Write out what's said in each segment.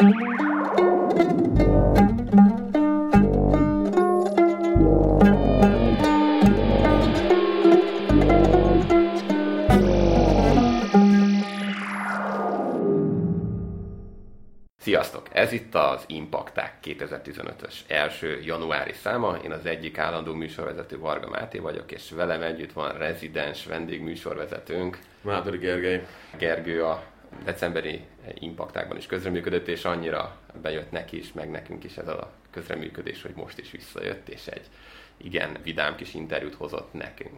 Sziasztok! Ez itt az Impacták 2015-ös első januári száma. Én az egyik állandó műsorvezető Varga Máté vagyok, és velem együtt van rezidens vendégműsorvezetőnk. Mádori Gergely. Gergő a decemberi Impactákban is közreműködött, és annyira bejött neki is, meg nekünk is ez a közreműködés, hogy most is visszajött, és egy igen vidám kis interjút hozott nekünk.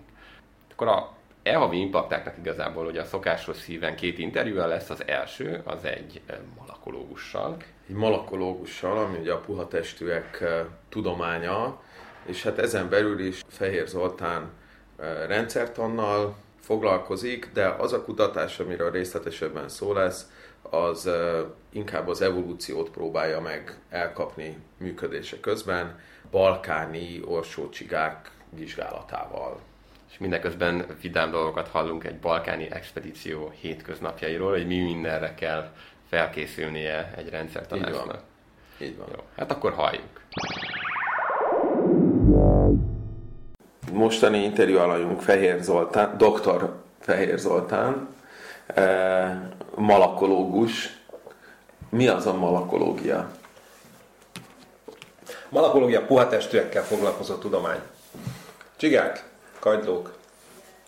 Akkor a elhavi impaktáknak igazából ugye a szokásos szíven két interjúja lesz, az első, az egy eh, malakológussal. Egy malakológussal, ami ugye a puha testűek eh, tudománya, és hát ezen belül is Fehér Zoltán eh, rendszertannal foglalkozik, de az a kutatás, amiről részletesebben szó lesz, az inkább az evolúciót próbálja meg elkapni működése közben, balkáni orsócsigák vizsgálatával és mindeközben vidám dolgokat hallunk egy balkáni expedíció hétköznapjairól, hogy mi mindenre kell felkészülnie egy rendszertanácsnak. Így van. Így van. Jó, hát akkor halljuk. Mostani interjú alanyunk Fehér Zoltán, dr. Fehér Zoltán, malakológus. Mi az a malakológia? Malakológia puha testűekkel foglalkozó tudomány. Csigák, kagylók,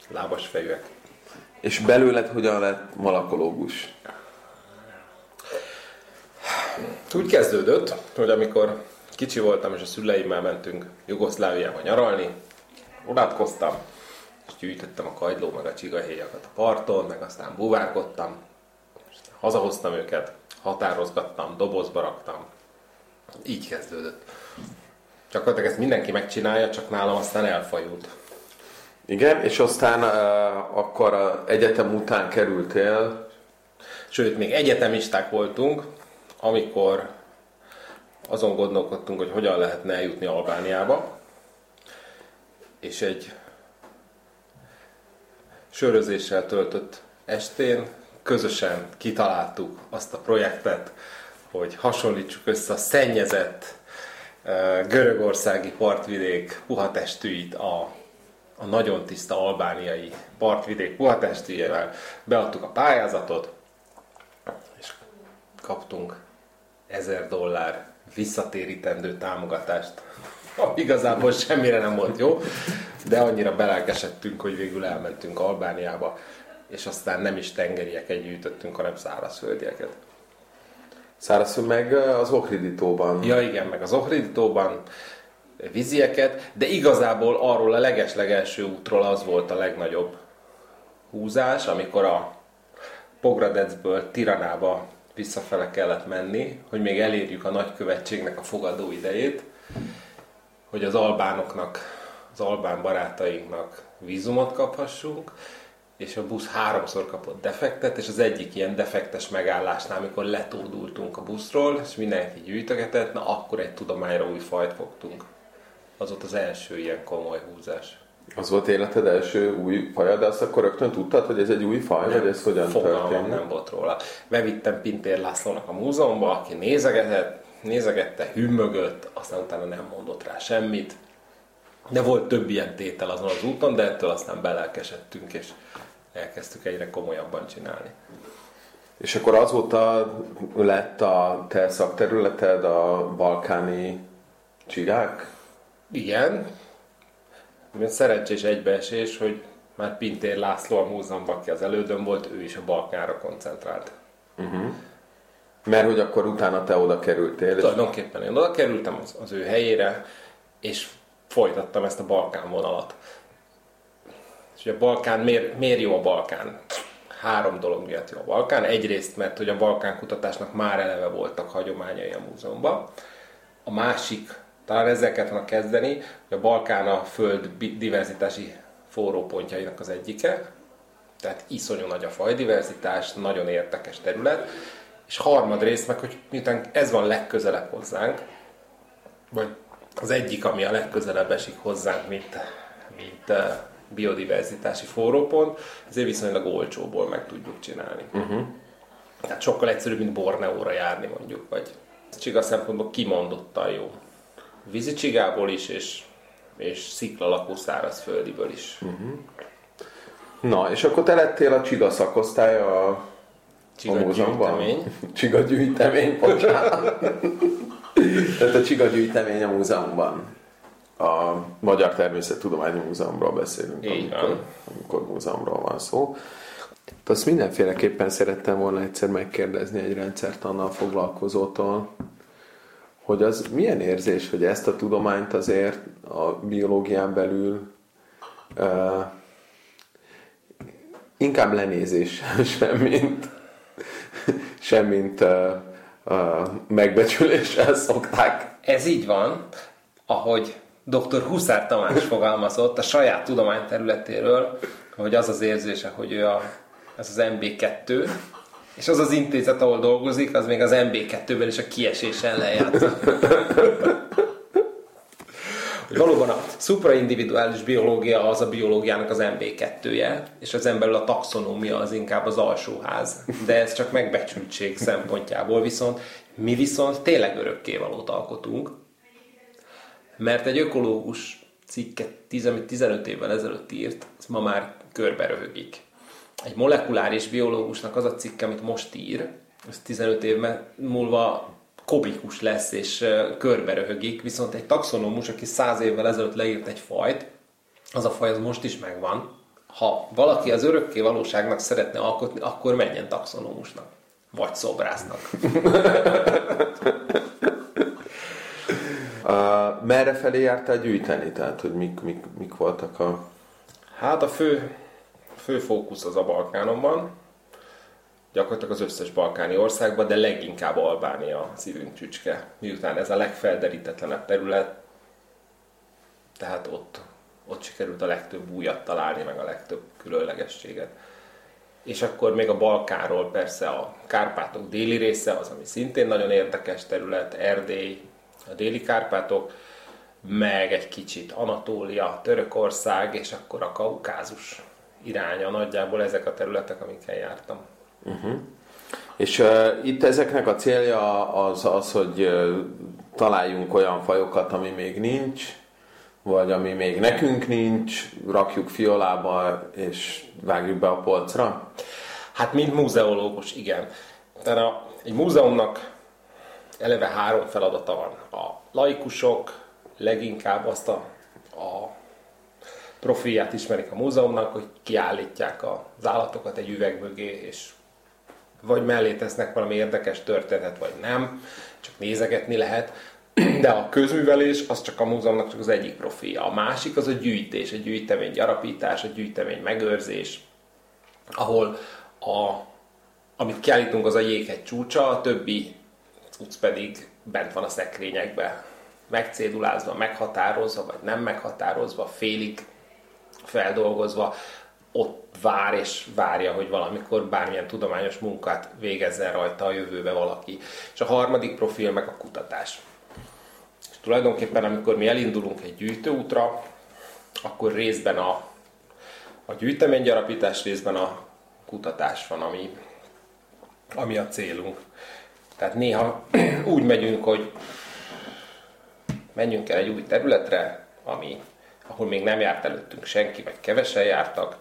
lábas fejűek. És belőled hogyan lett malakológus? Úgy kezdődött, hogy amikor kicsi voltam és a szüleimmel mentünk Jugoszláviába nyaralni, odátkoztam, és gyűjtöttem a kagyló meg a csigahéjakat a parton, meg aztán buvárkodtam, és hazahoztam őket, határozgattam, dobozba raktam. Így kezdődött. Csak ezt mindenki megcsinálja, csak nálam aztán elfajult. Igen, és aztán uh, akkor a egyetem után kerültél. Sőt, még egyetemisták voltunk, amikor azon gondolkodtunk, hogy hogyan lehetne eljutni Albániába, és egy sörözéssel töltött estén közösen kitaláltuk azt a projektet, hogy hasonlítsuk össze a szennyezett görögországi partvidék puhatestűit a a nagyon tiszta albániai partvidék puhatestűjével beadtuk a pályázatot, és kaptunk ezer dollár visszatérítendő támogatást. Igazából semmire nem volt jó, de annyira belelkesedtünk, hogy végül elmentünk Albániába, és aztán nem is tengerieket gyűjtöttünk, hanem szárazföldieket. Szárazföld meg az Ohriditóban. Ja igen, meg az Ohriditóban vízieket, de igazából arról a legeslegelső útról az volt a legnagyobb húzás, amikor a Pogradecből Tiranába visszafele kellett menni, hogy még elérjük a nagykövetségnek a fogadó idejét, hogy az albánoknak, az albán barátainknak vízumot kaphassunk, és a busz háromszor kapott defektet, és az egyik ilyen defektes megállásnál, amikor letódultunk a buszról, és mindenki gyűjtögetett, na akkor egy tudományra új fajt fogtunk az volt az első ilyen komoly húzás. Az volt életed első új faja, de azt akkor rögtön tudtad, hogy ez egy új faj, nem, vagy ez hogyan történt? nem volt róla. Bevittem Pintér Lászlónak a múzeumba, aki nézegetett, nézegette, hümmögött, aztán utána nem mondott rá semmit. De volt több ilyen tétel azon az úton, de ettől aztán belelkesedtünk, és elkezdtük egyre komolyabban csinálni. És akkor azóta lett a te szakterületed a balkáni csigák? Igen. Szerencsés egybeesés, hogy már Pintér László a múzeumban, aki az elődön volt, ő is a Balkánra koncentrált. Uh-huh. Mert hogy akkor utána te oda kerültél? Tulajdonképpen én oda kerültem az, az ő helyére, és folytattam ezt a Balkán vonalat. És a Balkán, miért, miért jó a Balkán? Három dolog miatt jó a Balkán. Egyrészt, mert hogy a Balkán kutatásnak már eleve voltak hagyományai a múzeumban. A másik talán ezzel kellett volna kezdeni, hogy a Balkán a föld diverzitási forrópontjainak az egyike, tehát iszonyú nagy a fajdiverzitás, nagyon érdekes terület, és harmadrészt meg, hogy miután ez van legközelebb hozzánk, vagy az egyik, ami a legközelebb esik hozzánk, mint, mint uh, biodiverzitási forrópont, ezért viszonylag olcsóból meg tudjuk csinálni. Uh-huh. Tehát sokkal egyszerűbb, mint Borneóra járni mondjuk, vagy csiga szempontból kimondottan jó. Vízi csigából is, és, és sziklalakú szárazföldiből is. Uh-huh. Na, és akkor te lettél a csiga szakosztály a, Csiga a múzeumban? gyűjtemény. Csiga gyűjtemény, bocsánat. Tehát a csiga gyűjtemény a múzeumban. A Magyar Természettudományi Múzeumról beszélünk, Így van. amikor, amikor múzeumról van szó. Azt mindenféleképpen szerettem volna egyszer megkérdezni egy rendszertannal foglalkozótól, hogy az milyen érzés, hogy ezt a tudományt azért a biológián belül uh, inkább lenézés sem, mint, sem, mint uh, uh, megbecsüléssel szokták. Ez így van, ahogy dr. Huszár Tamás fogalmazott a saját tudományterületéről, hogy az az érzése, hogy ő a, ez az MB2, és az az intézet, ahol dolgozik, az még az MB2-ben is a kiesésen lejátszott. Hogy Valóban a supraindividuális biológia az a biológiának az MB2-je, és az belül a taxonómia az inkább az alsóház. De ez csak megbecsültség szempontjából viszont mi viszont tényleg örökkévalót alkotunk, mert egy ökológus cikket 10, amit 15 évvel ezelőtt írt, az ma már körbe. Egy molekuláris biológusnak az a cikk, amit most ír, az 15 év múlva komikus lesz és ö, körbe röhögik, viszont egy taxonómus, aki 100 évvel ezelőtt leírt egy fajt, az a faj az most is megvan. Ha valaki az örökké valóságnak szeretne alkotni, akkor menjen taxonómusnak. Vagy szobrásznak. Uh, merre felé jártál gyűjteni? Tehát, hogy mik, mik, mik voltak a... Hát a fő, fő fókusz az a Balkánon van, gyakorlatilag az összes balkáni országban, de leginkább Albánia szívünk csücske, miután ez a legfelderítetlenebb terület, tehát ott, ott sikerült a legtöbb újat találni, meg a legtöbb különlegességet. És akkor még a Balkánról persze a Kárpátok déli része, az, ami szintén nagyon érdekes terület, Erdély, a déli Kárpátok, meg egy kicsit Anatólia, Törökország, és akkor a Kaukázus iránya nagyjából ezek a területek, amikkel jártam. És uh, itt ezeknek a célja az, az hogy uh, találjunk olyan fajokat, ami még nincs, vagy ami még nekünk nincs, rakjuk fiolába, és vágjuk be a polcra. Hát, mint múzeológus, igen. Tehát a, egy múzeumnak eleve három feladata van. A laikusok leginkább azt a, a profilját ismerik a múzeumnak, hogy kiállítják az állatokat egy üveg mögé, és vagy mellé tesznek valami érdekes történetet, vagy nem, csak nézegetni lehet. De a közművelés az csak a múzeumnak csak az egyik profilja. A másik az a gyűjtés, a gyűjtemény gyarapítás, a gyűjtemény megőrzés, ahol a, amit kiállítunk az a jéghegy csúcsa, a többi cucc pedig bent van a szekrényekben, megcédulázva, meghatározva, vagy nem meghatározva, félig feldolgozva, ott vár és várja, hogy valamikor bármilyen tudományos munkát végezzen rajta a jövőbe valaki. És a harmadik profil meg a kutatás. És tulajdonképpen, amikor mi elindulunk egy gyűjtőútra, akkor részben a, a gyűjteménygyarapítás, részben a kutatás van, ami, ami a célunk. Tehát néha úgy megyünk, hogy menjünk el egy új területre, ami, ahol még nem járt előttünk senki, vagy kevesen jártak,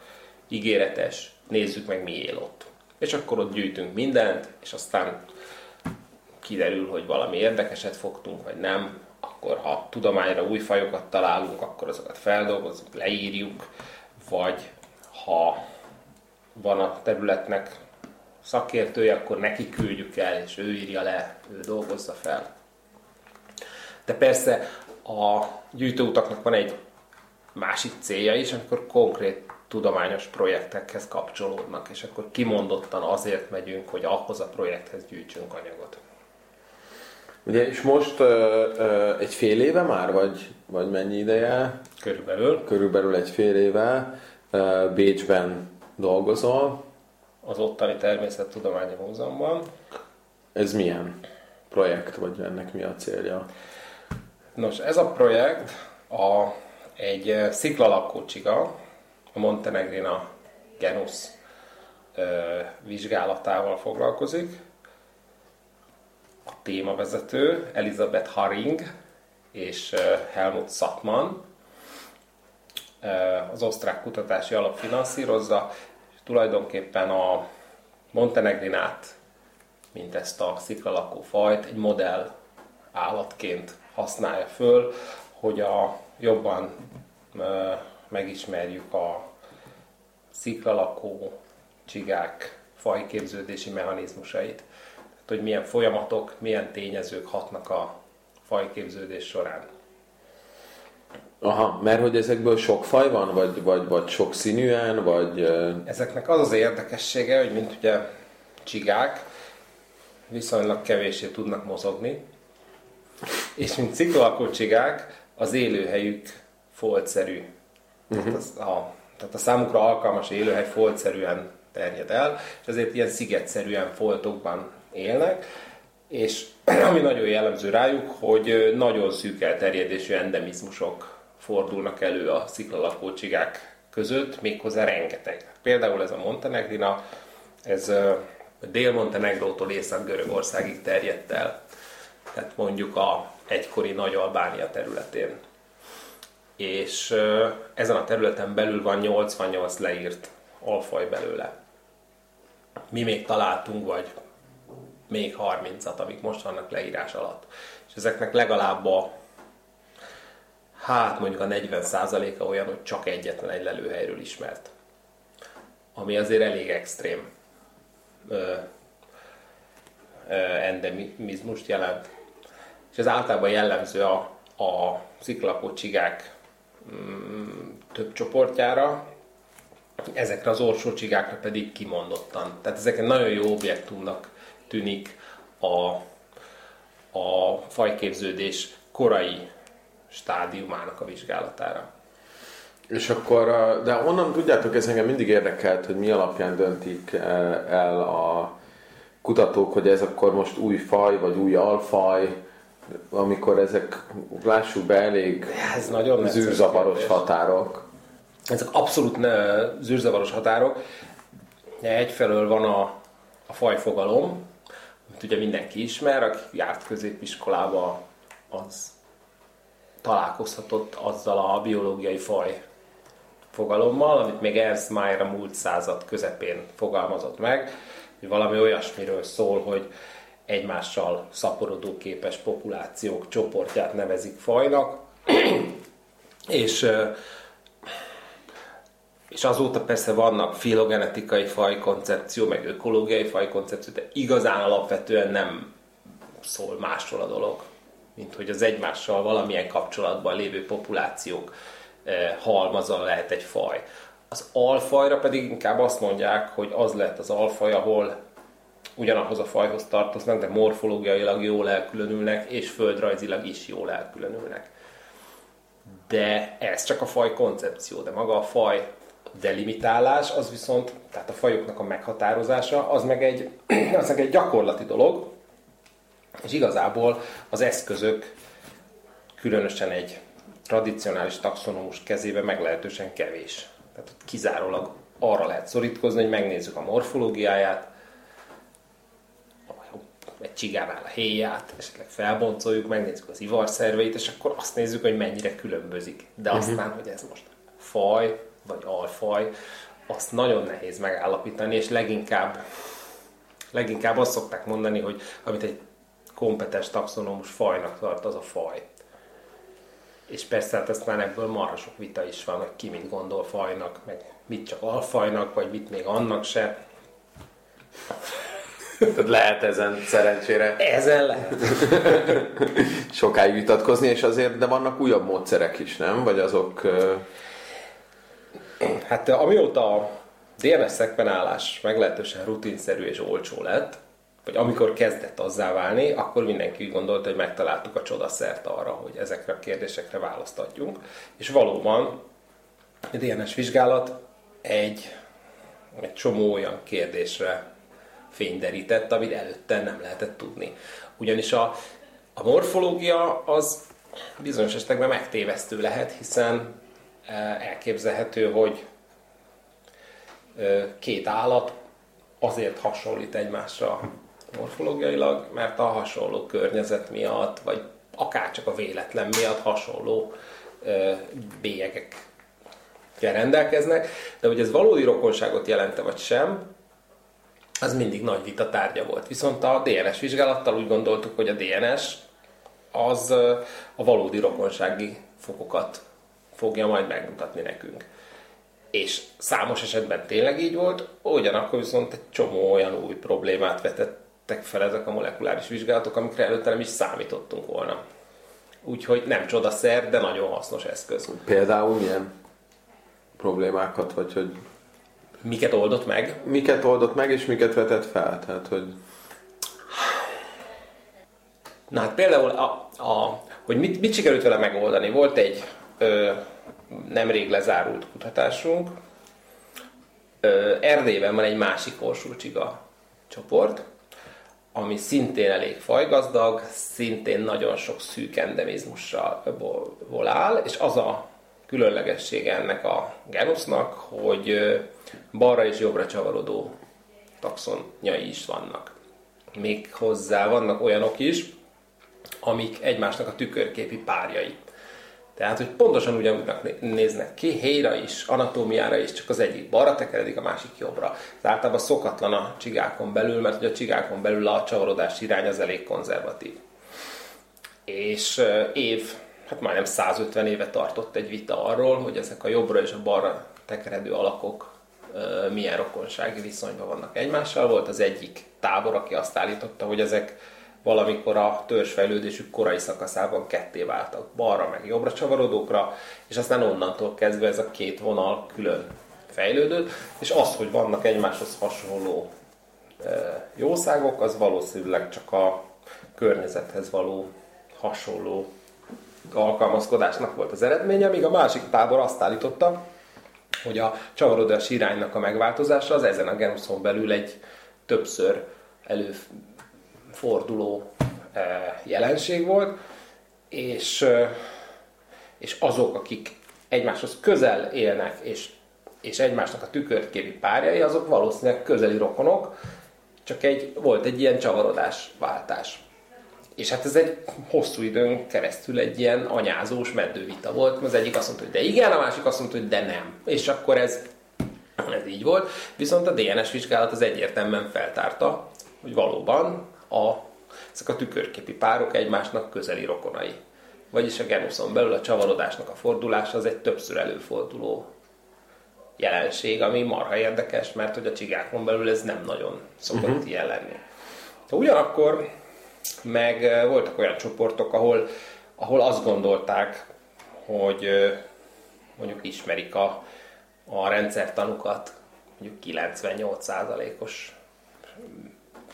ígéretes, nézzük meg mi él ott. És akkor ott gyűjtünk mindent, és aztán kiderül, hogy valami érdekeset fogtunk, vagy nem, akkor ha tudományra új fajokat találunk, akkor azokat feldolgozunk, leírjuk, vagy ha van a területnek szakértője, akkor neki küldjük el, és ő írja le, ő dolgozza fel. De persze a gyűjtőutaknak van egy másik célja is, amikor konkrét tudományos projektekhez kapcsolódnak, és akkor kimondottan azért megyünk, hogy ahhoz a projekthez gyűjtsünk anyagot. Ugye, és most ö, ö, egy fél éve már, vagy, vagy mennyi ideje? Körülbelül Körülbelül egy fél éve ö, Bécsben dolgozol. az ottani Természettudományi Múzeumban. Ez milyen projekt, vagy ennek mi a célja? Nos, ez a projekt a, egy eh, sziklalakó csiga, a Montenegrina genus vizsgálatával foglalkozik. A témavezető Elizabeth Haring és Helmut Sattmann. Az osztrák kutatási alap finanszírozza, és tulajdonképpen a Montenegrinát, mint ezt a sziklalakó fajt, egy modell állatként használja föl, hogy a jobban megismerjük a sziklalakó csigák fajképződési mechanizmusait. Tehát, hogy milyen folyamatok, milyen tényezők hatnak a fajképződés során. Aha, mert hogy ezekből sok faj van, vagy, vagy, vagy sok színűen, vagy... Ezeknek az az érdekessége, hogy mint ugye csigák, viszonylag kevéssé tudnak mozogni, és mint ciklalakó csigák, az élőhelyük foltszerű. Uh-huh. Tehát, az a, tehát a számukra alkalmas élőhely foltszerűen terjed el, és ezért ilyen szigetszerűen foltokban élnek, és ami nagyon jellemző rájuk, hogy nagyon szűk elterjedésű endemizmusok fordulnak elő a sziklalakó csigák között, méghozzá rengeteg. Például ez a Montenegrina, ez Dél-Montenegrótól Észak-Görögországig terjedt el. Tehát mondjuk a egykori Nagy Albánia területén. És ezen a területen belül van 88 leírt alfaj belőle. Mi még találtunk, vagy még 30-at, amik most vannak leírás alatt. És ezeknek legalább a hát mondjuk a 40%-a olyan, hogy csak egyetlen egy lelőhelyről ismert. Ami azért elég extrém ö, ö, endemizmust jelent. És ez általában jellemző a, a sziklakó csigák több csoportjára, ezekre az orsó csigákra pedig kimondottan. Tehát ezek egy nagyon jó objektumnak tűnik a, a fajképződés korai stádiumának a vizsgálatára. És akkor, de onnan tudjátok, ez engem mindig érdekelt, hogy mi alapján döntik el a kutatók, hogy ez akkor most új faj, vagy új alfaj, amikor ezek, lássuk be, elég ez nagyon zűrzavaros határok. Ezek abszolút ne, zűrzavaros határok. Egyfelől van a, a fajfogalom, amit ugye mindenki ismer, aki járt középiskolába, az találkozhatott azzal a biológiai faj fogalommal, amit még Ernst Mayr a múlt század közepén fogalmazott meg, hogy valami olyasmiről szól, hogy egymással szaporodó képes populációk csoportját nevezik fajnak, és, és azóta persze vannak filogenetikai fajkoncepció, meg ökológiai fajkoncepció, de igazán alapvetően nem szól másról a dolog, mint hogy az egymással valamilyen kapcsolatban lévő populációk halmazon lehet egy faj. Az alfajra pedig inkább azt mondják, hogy az lehet az alfaj, ahol ugyanahoz a fajhoz tartoznak, de morfológiailag jól elkülönülnek, és földrajzilag is jól elkülönülnek. De ez csak a faj koncepció, de maga a faj delimitálás, az viszont, tehát a fajoknak a meghatározása, az meg egy, az meg egy gyakorlati dolog, és igazából az eszközök, különösen egy tradicionális taxonomus kezébe meglehetősen kevés. Tehát kizárólag arra lehet szorítkozni, hogy megnézzük a morfológiáját, egy csigánál a héját, esetleg felboncoljuk, megnézzük az ivarszerveit, és akkor azt nézzük, hogy mennyire különbözik. De uh-huh. aztán, hogy ez most faj, vagy alfaj, azt nagyon nehéz megállapítani, és leginkább, leginkább azt szokták mondani, hogy amit egy kompetens taxonomus fajnak tart, az a faj. És persze hát aztán ebből marha sok vita is van, hogy ki mit gondol fajnak, meg mit csak alfajnak, vagy mit még annak se. Tehát lehet ezen szerencsére. Ezen lehet. Sokáig vitatkozni, és azért, de vannak újabb módszerek is, nem? Vagy azok... Hát amióta a DNS szekvenálás meglehetősen rutinszerű és olcsó lett, vagy amikor kezdett azzá válni, akkor mindenki úgy gondolta, hogy megtaláltuk a csodaszert arra, hogy ezekre a kérdésekre választ adjunk. És valóban a DNS vizsgálat egy, egy csomó olyan kérdésre fényderített, amit előtte nem lehetett tudni. Ugyanis a, a morfológia az bizonyos esetekben megtévesztő lehet, hiszen e, elképzelhető, hogy e, két állat azért hasonlít egymásra morfológiailag, mert a hasonló környezet miatt, vagy akár csak a véletlen miatt hasonló bélyegek rendelkeznek, de hogy ez valódi rokonságot jelente vagy sem, az mindig nagy vita tárgya volt. Viszont a DNS vizsgálattal úgy gondoltuk, hogy a DNS az a valódi rokonsági fokokat fogja majd megmutatni nekünk. És számos esetben tényleg így volt, ugyanakkor viszont egy csomó olyan új problémát vetettek fel ezek a molekuláris vizsgálatok, amikre előtte nem is számítottunk volna. Úgyhogy nem csodaszer, de nagyon hasznos eszköz. Például milyen problémákat, vagy hogy... Miket oldott meg? Miket oldott meg, és miket vetett fel? Tehát, hogy... Na hát például, a, a, hogy mit, mit sikerült vele megoldani. Volt egy ö, nemrég lezárult kutatásunk. Ö, Erdélyben van egy másik orsulcsiga csoport, ami szintén elég fajgazdag, szintén nagyon sok szűk endemizmusról áll, és az a különlegessége ennek a genusznak, hogy balra és jobbra csavarodó taxonjai is vannak. Még hozzá vannak olyanok is, amik egymásnak a tükörképi párjai. Tehát, hogy pontosan ugyanúgy néznek ki, helyra is, anatómiára is, csak az egyik balra tekeredik, a másik jobbra. Ez általában szokatlan a csigákon belül, mert hogy a csigákon belül a csavarodás irány az elég konzervatív. És év, hát majdnem 150 éve tartott egy vita arról, hogy ezek a jobbra és a balra tekeredő alakok milyen rokonsági viszonyban vannak egymással. Volt az egyik tábor, aki azt állította, hogy ezek valamikor a törzsfejlődésük korai szakaszában ketté váltak, balra meg jobbra csavarodókra, és aztán onnantól kezdve ez a két vonal külön fejlődött, és az, hogy vannak egymáshoz hasonló jószágok, az valószínűleg csak a környezethez való hasonló alkalmazkodásnak volt az eredménye, míg a másik tábor azt állította, hogy a csavarodás iránynak a megváltozása az ezen a genuszon belül egy többször elő forduló eh, jelenség volt, és, eh, és azok, akik egymáshoz közel élnek, és, és egymásnak a tükörképi párjai, azok valószínűleg közeli rokonok, csak egy, volt egy ilyen csavarodás, váltás. És hát ez egy hosszú időn keresztül egy ilyen anyázós meddővita volt. Az egyik azt mondta, hogy de igen, a másik azt mondta, hogy de nem. És akkor ez, ez így volt. Viszont a DNS vizsgálat az egyértelműen feltárta, hogy valóban a, ezek a tükörképi párok egymásnak közeli rokonai. Vagyis a genuszon belül a csavarodásnak a fordulása az egy többször előforduló jelenség, ami marha érdekes, mert hogy a csigákon belül ez nem nagyon szokott uh-huh. ilyen lenni. Ugyanakkor meg voltak olyan csoportok, ahol, ahol azt gondolták, hogy mondjuk ismerik a, a rendszertanukat mondjuk 98%-os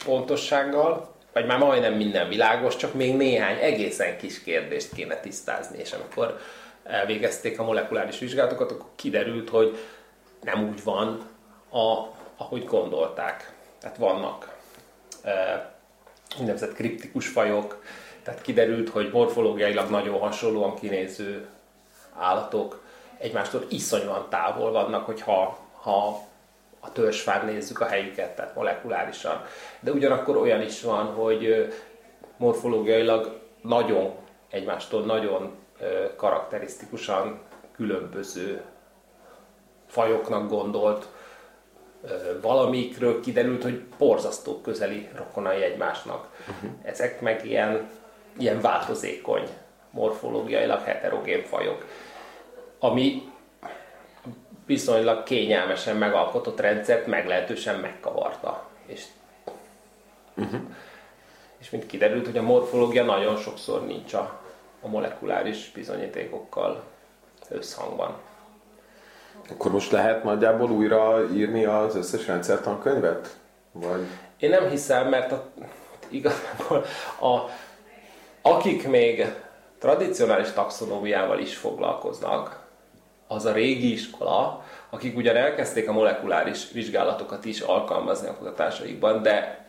pontossággal, vagy már majdnem minden világos, csak még néhány egészen kis kérdést kéne tisztázni, és amikor elvégezték a molekuláris vizsgálatokat, akkor kiderült, hogy nem úgy van, a, ahogy gondolták. Tehát vannak úgynevezett kriptikus fajok, tehát kiderült, hogy morfológiailag nagyon hasonlóan kinéző állatok egymástól iszonyúan távol vannak, hogyha ha a törzsfán nézzük a helyüket, tehát molekulárisan. De ugyanakkor olyan is van, hogy morfológiailag nagyon egymástól nagyon karakterisztikusan különböző fajoknak gondolt valamikről kiderült, hogy borzasztó közeli rokonai egymásnak. Uh-huh. Ezek meg ilyen, ilyen változékony, morfológiailag heterogén fajok. Ami viszonylag kényelmesen megalkotott rendszert meglehetősen megkavarta. És, uh-huh. és mint kiderült, hogy a morfológia nagyon sokszor nincs a, a molekuláris bizonyítékokkal összhangban. Akkor most lehet nagyjából újra írni az összes rendszertankönyvet? Vagy? Én nem hiszem, mert a, igazából a, akik még tradicionális taxonómiával is foglalkoznak, az a régi iskola, akik ugyan elkezdték a molekuláris vizsgálatokat is alkalmazni a kutatásaikban, de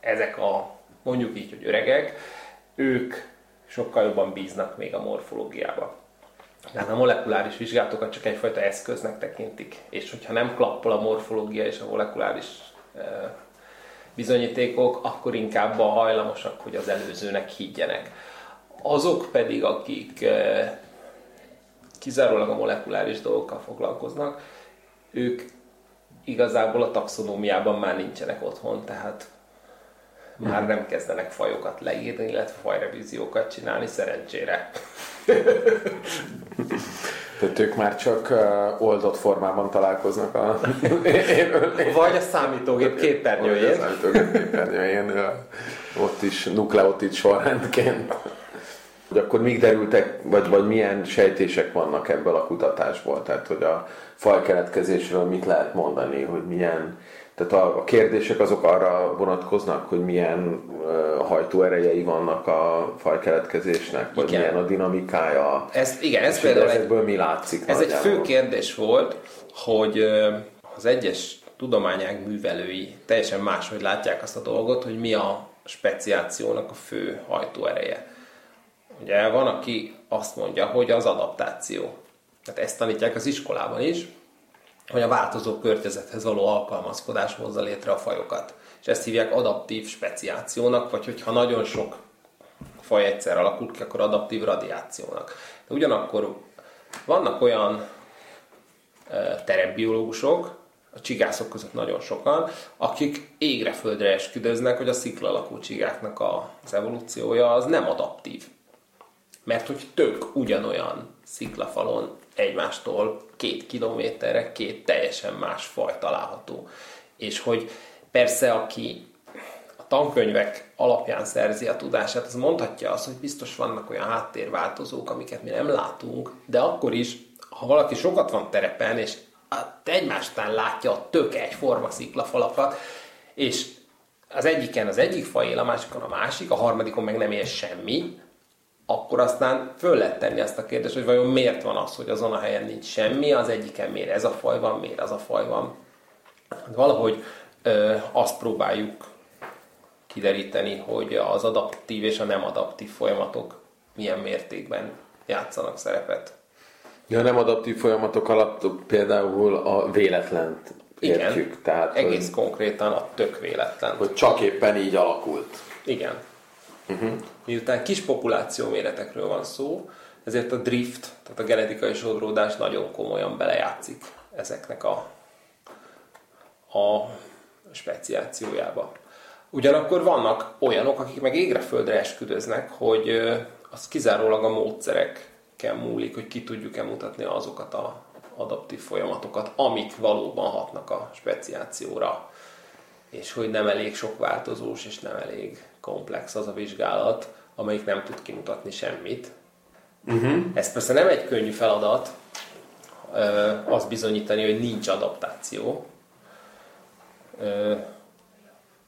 ezek a mondjuk így, hogy öregek, ők sokkal jobban bíznak még a morfológiába. Tehát a molekuláris vizsgálatokat csak egyfajta eszköznek tekintik, és hogyha nem klappol a morfológia és a molekuláris bizonyítékok, akkor inkább a hajlamosak, hogy az előzőnek higgyenek. Azok pedig, akik kizárólag a molekuláris dolgokkal foglalkoznak, ők igazából a taxonómiában már nincsenek otthon, tehát már nem kezdenek fajokat leírni, illetve fajrevíziókat csinálni, szerencsére. Tehát ők már csak oldott formában találkoznak a... Vagy a számítógép képernyőjén. a számítógép képernyőjén, ott is nukleotid sorrendként. Hogy akkor még derültek, vagy, vagy milyen sejtések vannak ebből a kutatásból? Tehát, hogy a fajkeletkezésről mit lehet mondani, hogy milyen tehát a, a kérdések azok arra vonatkoznak, hogy milyen uh, hajtóerejei vannak a fajkeletkezésnek, vagy igen. milyen a dinamikája. Ez, igen, ez például ezekből egy, mi látszik? Ez nagyjából. egy fő kérdés volt, hogy uh, az egyes tudományág művelői teljesen máshogy látják azt a dolgot, hogy mi a speciációnak a fő hajtóereje. Ugye van, aki azt mondja, hogy az adaptáció. Tehát ezt tanítják az iskolában is, hogy a változó környezethez való alkalmazkodás hozza létre a fajokat. És ezt hívják adaptív speciációnak, vagy hogyha nagyon sok faj egyszer alakul ki, akkor adaptív radiációnak. De ugyanakkor vannak olyan terepbiológusok, a csigászok között nagyon sokan, akik égre földre esküdöznek, hogy a szikla alakú csigáknak az evolúciója az nem adaptív. Mert hogy tök ugyanolyan sziklafalon egymástól két kilométerre két teljesen más faj található. És hogy persze, aki a tankönyvek alapján szerzi a tudását, az mondhatja azt, hogy biztos vannak olyan háttérváltozók, amiket mi nem látunk, de akkor is, ha valaki sokat van terepen, és egymástán látja a tök egyforma sziklafalakat, és az egyiken az egyik faj él, a másikon a másik, a harmadikon meg nem él semmi, akkor aztán föl lehet tenni azt a kérdést, hogy vajon miért van az, hogy azon a helyen nincs semmi, az egyiken miért ez a faj van, miért az a faj van. Hát valahogy ö, azt próbáljuk kideríteni, hogy az adaptív és a nem adaptív folyamatok milyen mértékben játszanak szerepet. Ja, nem adaptív folyamatok alatt például a véletlent értjük. Igen, tehát, egész hogy, konkrétan a tök véletlen. Hogy csak éppen így alakult. Igen. Uh-huh. Miután kis populáció méretekről van szó, ezért a drift, tehát a genetikai sodródás nagyon komolyan belejátszik ezeknek a, a speciációjába. Ugyanakkor vannak olyanok, akik meg égre földre esküdöznek, hogy az kizárólag a módszerekkel múlik, hogy ki tudjuk-e mutatni azokat a adaptív folyamatokat, amik valóban hatnak a speciációra, és hogy nem elég sok változós, és nem elég komplex az a vizsgálat, amelyik nem tud kimutatni semmit. Uh-huh. Ez persze nem egy könnyű feladat, az bizonyítani, hogy nincs adaptáció.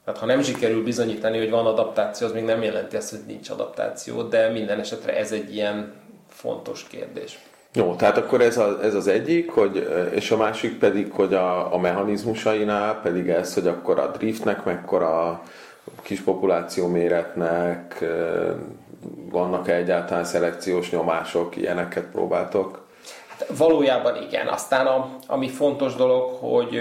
Hát ha nem sikerül bizonyítani, hogy van adaptáció, az még nem jelenti azt, hogy nincs adaptáció, de minden esetre ez egy ilyen fontos kérdés. Jó, tehát akkor ez, a, ez az egyik, hogy, és a másik pedig, hogy a, a mechanizmusainál pedig ez, hogy akkor a driftnek mekkora kis populáció méretnek, vannak-e egyáltalán szelekciós nyomások, ilyeneket próbáltok? Hát valójában igen. Aztán a, ami fontos dolog, hogy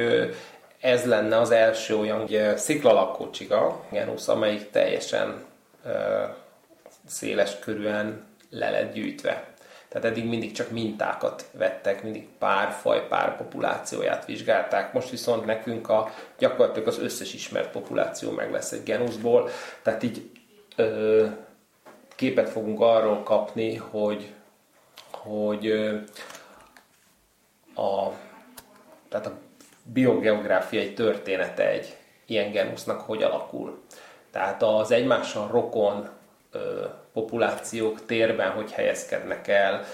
ez lenne az első olyan sziklalakó csiga, genusz, amelyik teljesen széles körűen le lett gyűjtve. Tehát eddig mindig csak mintákat vettek, mindig pár faj, pár populációját vizsgálták. Most viszont nekünk a, gyakorlatilag az összes ismert populáció meg lesz egy genuszból. Tehát így ö, képet fogunk arról kapni, hogy, hogy ö, a, tehát a biogeográfiai története egy ilyen genusznak hogy alakul. Tehát az egymással rokon populációk térben hogy helyezkednek el,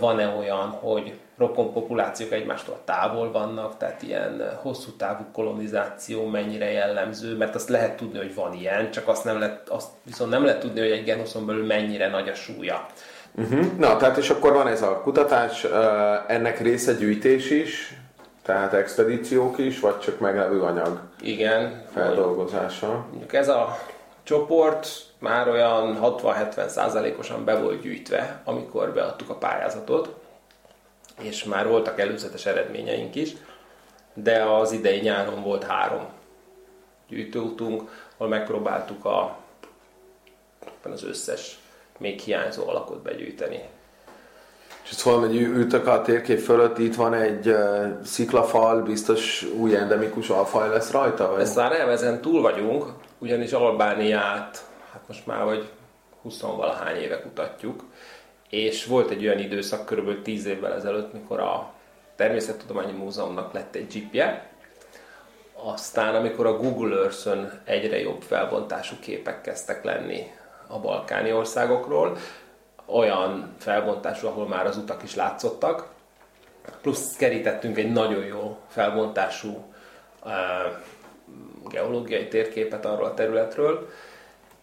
van-e olyan, hogy rokon populációk egymástól távol vannak, tehát ilyen hosszú távú kolonizáció mennyire jellemző, mert azt lehet tudni, hogy van ilyen, csak azt, nem lehet, azt viszont nem lehet tudni, hogy egy genuszon belül mennyire nagy a súlya. Uh-huh. Na, tehát és akkor van ez a kutatás, ennek része gyűjtés is, tehát expedíciók is, vagy csak meglevő anyag Igen, feldolgozása? Ez a csoport már olyan 60-70 százalékosan be volt gyűjtve, amikor beadtuk a pályázatot, és már voltak előzetes eredményeink is, de az idei nyáron volt három gyűjtőutunk, ahol megpróbáltuk a, az összes még hiányzó alakot begyűjteni. És hol megy, ültök a térkép fölött, itt van egy uh, sziklafal, biztos új endemikus alfaj lesz rajta? Vagy? Ezt már nem, ezen túl vagyunk, ugyanis Albániát, hát most már vagy 20 valahány éve kutatjuk, és volt egy olyan időszak, körülbelül 10 évvel ezelőtt, mikor a Természettudományi Múzeumnak lett egy jeepje, aztán amikor a Google Earth-ön egyre jobb felbontású képek kezdtek lenni a balkáni országokról, olyan felbontású, ahol már az utak is látszottak, plusz kerítettünk egy nagyon jó felbontású uh, geológiai térképet arról a területről,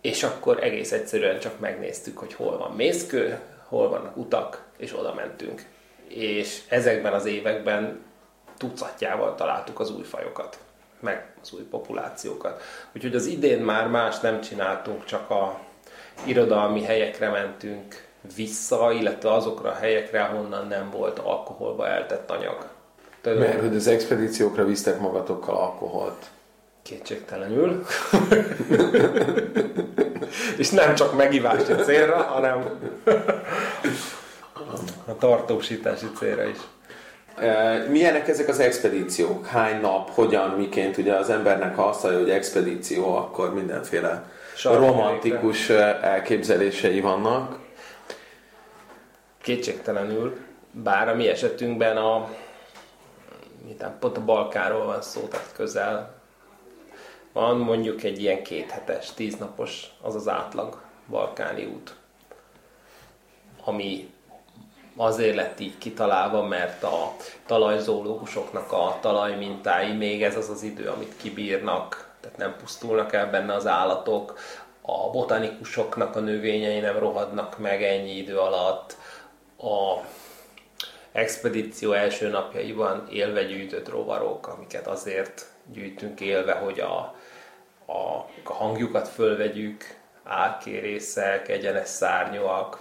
és akkor egész egyszerűen csak megnéztük, hogy hol van mészkő, hol vannak utak, és oda mentünk. És ezekben az években tucatjával találtuk az új fajokat, meg az új populációkat. Úgyhogy az idén már más nem csináltunk, csak a irodalmi helyekre mentünk vissza, illetve azokra a helyekre, ahonnan nem volt alkoholba eltett anyag. Tudom, Mert hogy az expedíciókra visztek magatokkal alkoholt. Kétségtelenül. És nem csak megívási célra, hanem a tartósítási célra is. E, milyenek ezek az expedíciók? Hány nap, hogyan, miként? Ugye az embernek, ha azt hallja, hogy expedíció, akkor mindenféle Sarki romantikus e, elképzelései vannak. Kétségtelenül, bár a mi esetünkben a pont a Balkáról van szó, tehát közel van mondjuk egy ilyen kéthetes, tíznapos, az az átlag balkáni út, ami azért lett így kitalálva, mert a talajzólógusoknak a talajmintái még ez az az idő, amit kibírnak, tehát nem pusztulnak el benne az állatok, a botanikusoknak a növényei nem rohadnak meg ennyi idő alatt, a expedíció első napjaiban élve gyűjtött rovarok, amiket azért gyűjtünk élve, hogy a, a, a hangjukat fölvegyük, álkérészek, egyenes szárnyúak,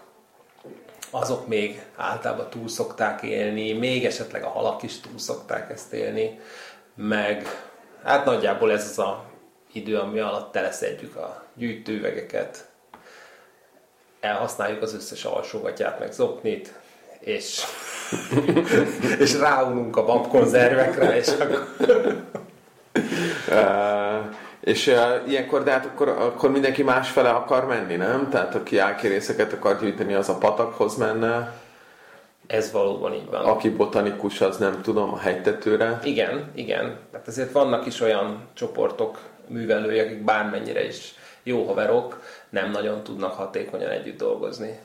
azok még általában túl szokták élni, még esetleg a halak is túl szokták ezt élni, meg hát nagyjából ez az a idő, ami alatt teleszedjük a gyűjtővegeket, elhasználjuk az összes alsógatját, meg zoknit, és, és ráununk a babkonzervekre, és akkor... És uh, ilyenkor, de hát akkor, akkor mindenki másfele akar menni, nem? Tehát aki álkérészeket akar gyűjteni, az a patakhoz menne. Ez valóban így van. Aki botanikus, az nem tudom, a hegytetőre. Igen, igen. Tehát ezért vannak is olyan csoportok, művelői, akik bármennyire is jó haverok, nem nagyon tudnak hatékonyan együtt dolgozni.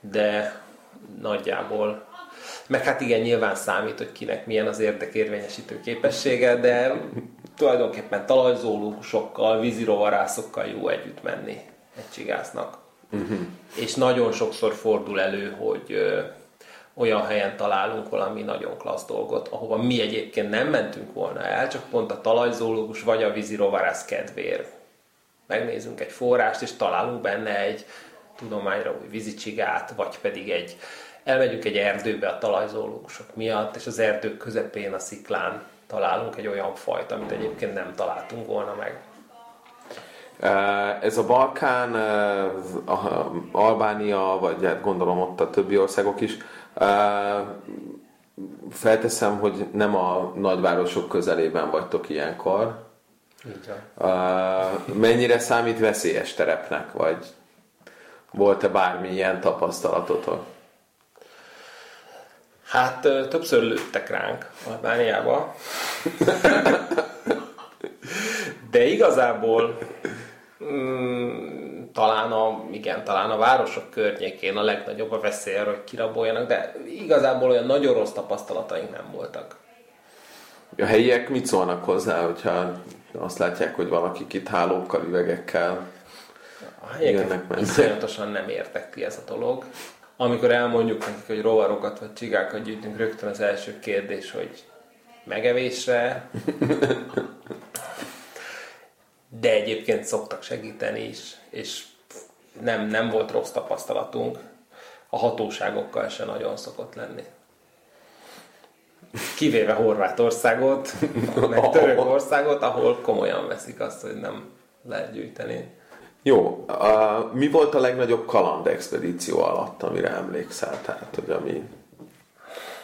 De nagyjából meg hát igen, nyilván számít, hogy kinek milyen az érdekérvényesítő képessége, de tulajdonképpen talajzólókusokkal, vízirovarászokkal jó együtt menni egy csigásznak. Uh-huh. És nagyon sokszor fordul elő, hogy ö, olyan helyen találunk valami nagyon klassz dolgot, ahova mi egyébként nem mentünk volna el, csak pont a talajzólógus vagy a vízirovarász kedvéért. Megnézünk egy forrást, és találunk benne egy tudományra új vízicsigát, vagy pedig egy elmegyünk egy erdőbe a talajzólógusok miatt, és az erdők közepén a sziklán találunk egy olyan fajt, amit egyébként nem találtunk volna meg. Ez a Balkán, Albánia, vagy hát gondolom ott a többi országok is, felteszem, hogy nem a nagyvárosok közelében vagytok ilyenkor. Így Mennyire számít veszélyes terepnek, vagy volt-e bármilyen tapasztalatotok? Hát többször lőttek ránk Albániába. De igazából mm, talán a, igen, talán a városok környékén a legnagyobb a veszély arra, hogy kiraboljanak, de igazából olyan nagyon rossz tapasztalataink nem voltak. A helyiek mit szólnak hozzá, hogyha azt látják, hogy valaki itt hálókkal, üvegekkel a helyeket iszonyatosan nem értek ki ez a dolog amikor elmondjuk nekik, hogy rovarokat vagy csigákat gyűjtünk, rögtön az első kérdés, hogy megevésre, de egyébként szoktak segíteni is, és nem, nem volt rossz tapasztalatunk. A hatóságokkal se nagyon szokott lenni. kivéve Horvátországot, meg Törökországot, ahol komolyan veszik azt, hogy nem lehet gyűjteni. Jó, uh, mi volt a legnagyobb kaland expedíció alatt, amire emlékszel? Tehát, hogy ami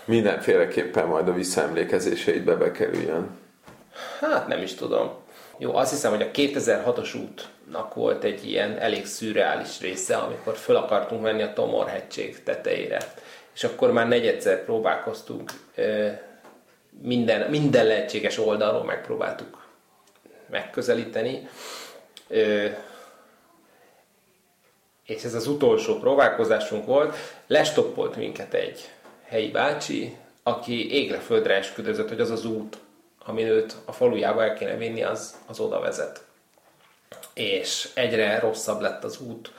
mindenféleképpen majd a visszaemlékezéseidbe bekerüljön. Hát nem is tudom. Jó, azt hiszem, hogy a 2006-os útnak volt egy ilyen elég szürreális része, amikor föl akartunk menni a Tomor tetejére. És akkor már negyedszer próbálkoztunk, minden, minden lehetséges oldalról megpróbáltuk megközelíteni. És ez az utolsó próbálkozásunk volt, lestoppolt minket egy helyi bácsi, aki égre földre esküdözött, hogy az az út, amin őt a falujába el kéne vinni, az, az oda vezet. És egyre rosszabb lett az út,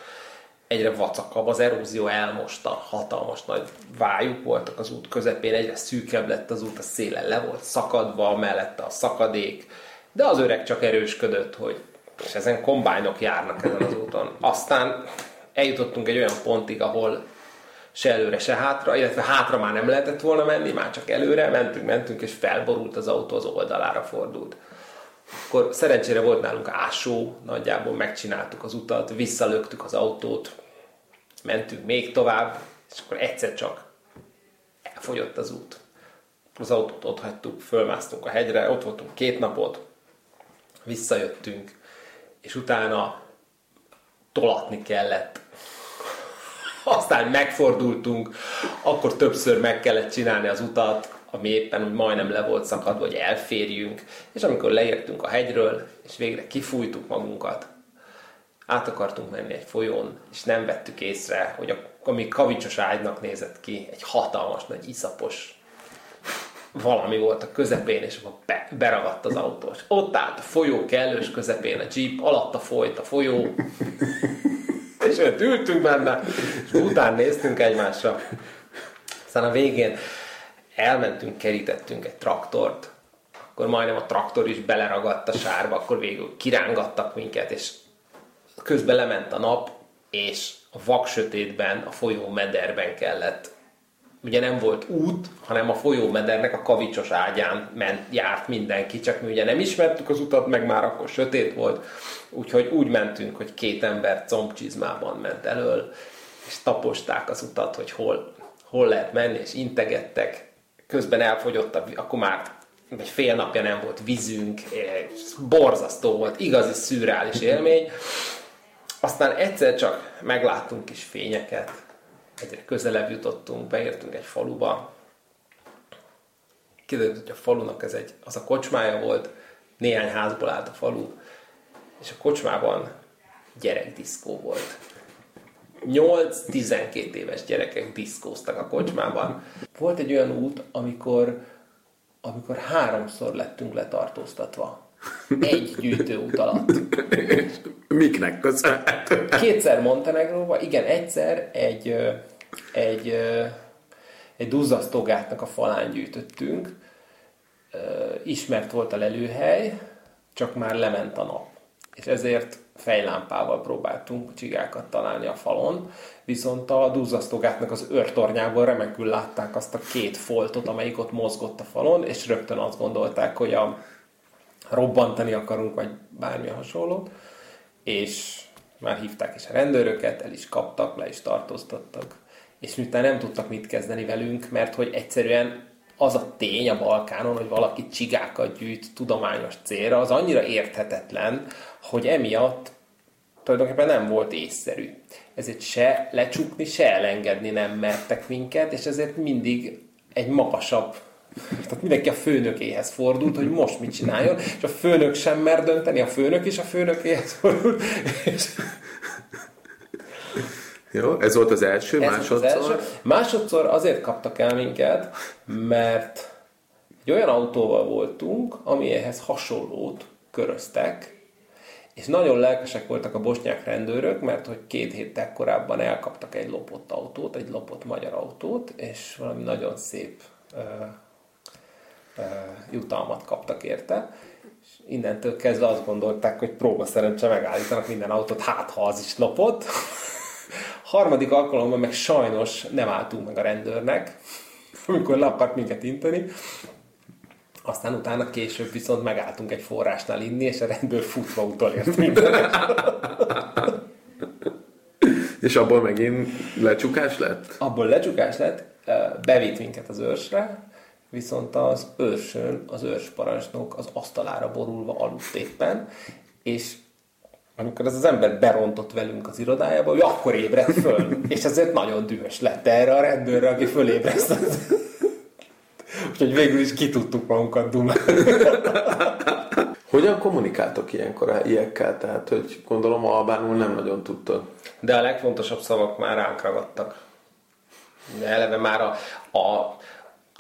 egyre vacakabb, az erózió elmosta, hatalmas nagy vájuk voltak az út közepén, egyre szűkebb lett az út, a szélen le volt szakadva, mellette a szakadék, de az öreg csak erősködött, hogy és ezen kombányok járnak ezen az úton. Aztán eljutottunk egy olyan pontig, ahol se előre, se hátra, illetve hátra már nem lehetett volna menni, már csak előre, mentünk, mentünk, és felborult az autó, az oldalára fordult. Akkor szerencsére volt nálunk ásó, nagyjából megcsináltuk az utat, visszalöktük az autót, mentünk még tovább, és akkor egyszer csak elfogyott az út. Az autót ott hagytuk, fölmásztunk a hegyre, ott voltunk két napot, visszajöttünk, és utána tolatni kellett aztán megfordultunk, akkor többször meg kellett csinálni az utat, ami éppen úgy majdnem le volt szakadva, hogy elférjünk, és amikor leértünk a hegyről, és végre kifújtuk magunkat, át akartunk menni egy folyón, és nem vettük észre, hogy a, ami kavicsos ágynak nézett ki, egy hatalmas, nagy iszapos valami volt a közepén, és akkor be, beragadt az autó. És ott állt a folyó kellős közepén, a jeep, alatta folyt a folyó, és ott ültünk benne, és után néztünk egymásra. Aztán a végén elmentünk, kerítettünk egy traktort, akkor majdnem a traktor is beleragadt a sárba, akkor végül kirángattak minket, és közben lement a nap, és a vaksötétben, a folyó mederben kellett ugye nem volt út, hanem a folyómedernek a kavicsos ágyán ment, járt mindenki, csak mi ugye nem ismertük az utat, meg már akkor sötét volt, úgyhogy úgy mentünk, hogy két ember combcsizmában ment elől, és taposták az utat, hogy hol, hol lehet menni, és integettek. Közben elfogyott, a, akkor már egy fél napja nem volt vízünk, borzasztó volt, igazi szürreális élmény. Aztán egyszer csak megláttunk kis fényeket, egyre közelebb jutottunk, beértünk egy faluba. Kiderült, hogy a falunak ez egy, az a kocsmája volt, néhány házból állt a falu, és a kocsmában gyerekdiszkó volt. 8-12 éves gyerekek diszkóztak a kocsmában. Volt egy olyan út, amikor, amikor háromszor lettünk letartóztatva. Egy gyűjtőút alatt. Miknek köszönhető? Kétszer Montenegróba, igen, egyszer egy, egy, egy duzzasztogátnak a falán gyűjtöttünk. Ismert volt a lelőhely, csak már lement a nap. És ezért fejlámpával próbáltunk csigákat találni a falon, viszont a duzzasztogátnak az őrtornyából remekül látták azt a két foltot, amelyik ott mozgott a falon, és rögtön azt gondolták, hogy a robbantani akarunk, vagy bármi hasonló, és már hívták is a rendőröket, el is kaptak, le is tartóztattak, és miután nem tudtak mit kezdeni velünk, mert hogy egyszerűen az a tény a Balkánon, hogy valaki csigákat gyűjt tudományos célra, az annyira érthetetlen, hogy emiatt tulajdonképpen nem volt észszerű. Ezért se lecsukni, se elengedni nem mertek minket, és ezért mindig egy magasabb tehát mindenki a főnökéhez fordult, hogy most mit csináljon, és a főnök sem mer dönteni, a főnök is a főnökéhez fordult. És... Jó, ez volt az első, ez másodszor? Az első. Másodszor azért kaptak el minket, mert egy olyan autóval voltunk, ami ehhez hasonlót köröztek, és nagyon lelkesek voltak a bosnyák rendőrök, mert hogy két héttel korábban elkaptak egy lopott autót, egy lopott magyar autót, és valami nagyon szép jutalmat kaptak érte. És innentől kezdve azt gondolták, hogy próba szerencse megállítanak minden autót, hát ha az is lopott. Harmadik alkalommal meg sajnos nem álltunk meg a rendőrnek, amikor le akart minket inteni. Aztán utána később viszont megálltunk egy forrásnál inni, és a rendőr futva utolért minden. És abból megint lecsukás lett? Abból lecsukás lett, bevitt minket az őrsre, viszont az őrsön az őrsparancsnok az asztalára borulva aludt éppen, és amikor ez az ember berontott velünk az irodájába, ő akkor ébredt föl, és ezért nagyon dühös lett erre a rendőrre, aki fölébresztett. Úgyhogy végül is ki tudtuk magunkat dumálni. Hogyan kommunikáltok ilyenkor ilyekkel? Tehát, hogy gondolom albánul nem nagyon tudtad. De a legfontosabb szavak már ránk ragadtak. De eleve már a, a,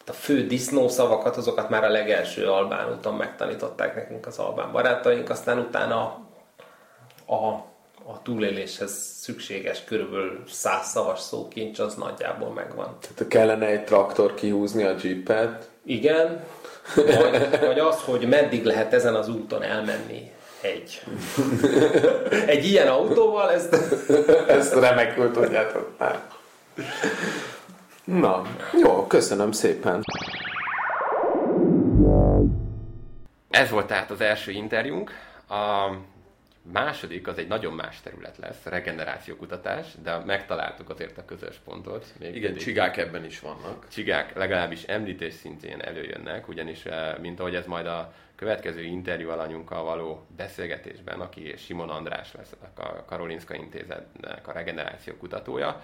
a fő disznószavakat, azokat már a legelső albán úton megtanították nekünk az albán barátaink, aztán utána a, a túléléshez szükséges körülbelül száz szavas szókincs az nagyjából megvan. Tehát kellene egy traktor kihúzni a jeepet? Igen, vagy, vagy az, hogy meddig lehet ezen az úton elmenni egy. Egy ilyen autóval, ezt... ezt remekül tudjátok már. Na, jó, köszönöm szépen. Ez volt tehát az első interjúnk. A második az egy nagyon más terület lesz, regenerációkutatás, de megtaláltuk azért a közös pontot. Még Igen, mindig. csigák ebben is vannak. Csigák legalábbis említés szintén előjönnek, ugyanis eh, mint ahogy ez majd a következő interjú alanyunkkal való beszélgetésben, aki Simon András lesz a Karolinska Intézetnek a regeneráció kutatója,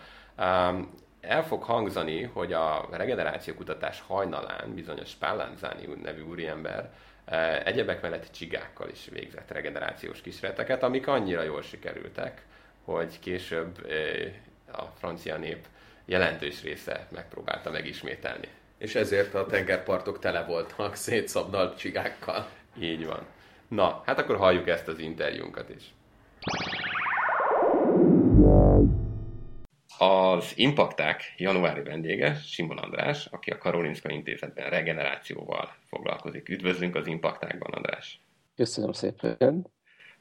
el fog hangzani, hogy a regenerációkutatás hajnalán bizonyos Spallanzani nevű úriember e, egyebek mellett csigákkal is végzett regenerációs kísérleteket, amik annyira jól sikerültek, hogy később e, a francia nép jelentős része megpróbálta megismételni. És ezért a tengerpartok tele voltak szétszabdalt csigákkal. Így van. Na, hát akkor halljuk ezt az interjúnkat is. Az Impakták januári vendége Simon András, aki a Karolinska Intézetben regenerációval foglalkozik. Üdvözlünk az Impaktákban, András! Köszönöm szépen!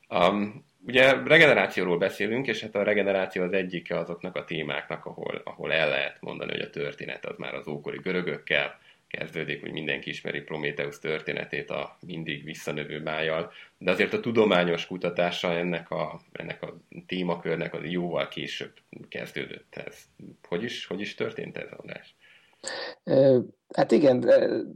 Um, ugye regenerációról beszélünk, és hát a regeneráció az egyike azoknak a témáknak, ahol, ahol el lehet mondani, hogy a történet az már az ókori görögökkel, kezdődik, hogy mindenki ismeri Prométeusz történetét a mindig visszanövő májjal, de azért a tudományos kutatása ennek a, ennek a témakörnek az jóval később kezdődött. Ez hogy is, hogy is történt ez, András? Hát igen,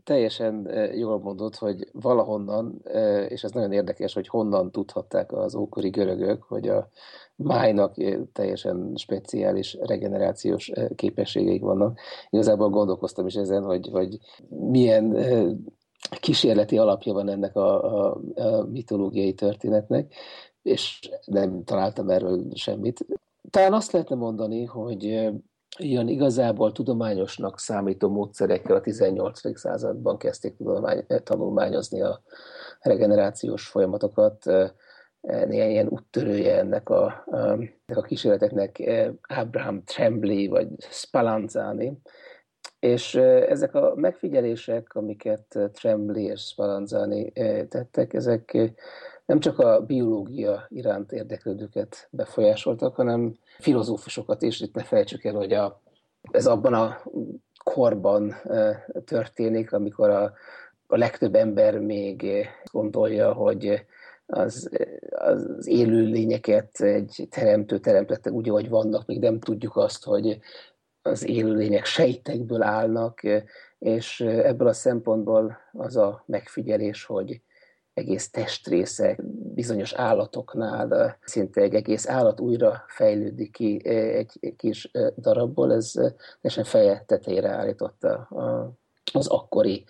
teljesen jól mondod, hogy valahonnan, és ez nagyon érdekes, hogy honnan tudhatták az ókori görögök, hogy a májnak teljesen speciális regenerációs képességeik vannak. Igazából gondolkoztam is ezen, hogy, hogy milyen kísérleti alapja van ennek a, a, a mitológiai történetnek, és nem találtam erről semmit. Talán azt lehetne mondani, hogy ilyen igazából tudományosnak számító módszerekkel a 18. században kezdték tudomány, tanulmányozni a regenerációs folyamatokat. Néhány ilyen úttörője ennek a, ennek a kísérleteknek Abraham Tremblay vagy Spallanzani, és ezek a megfigyelések, amiket Tremblay és Spallanzani tettek, ezek nem csak a biológia iránt érdeklődőket befolyásoltak, hanem filozófusokat is. Itt ne felejtsük el, hogy a, ez abban a korban történik, amikor a, a legtöbb ember még gondolja, hogy az, az élő lényeket egy teremtő teremtette úgy, ahogy vannak, még nem tudjuk azt, hogy az élőlények sejtekből állnak, és ebből a szempontból az a megfigyelés, hogy egész testrészek, bizonyos állatoknál szinte egy egész állat újra fejlődik ki egy kis darabból, ez teljesen feje tetejére állította az akkori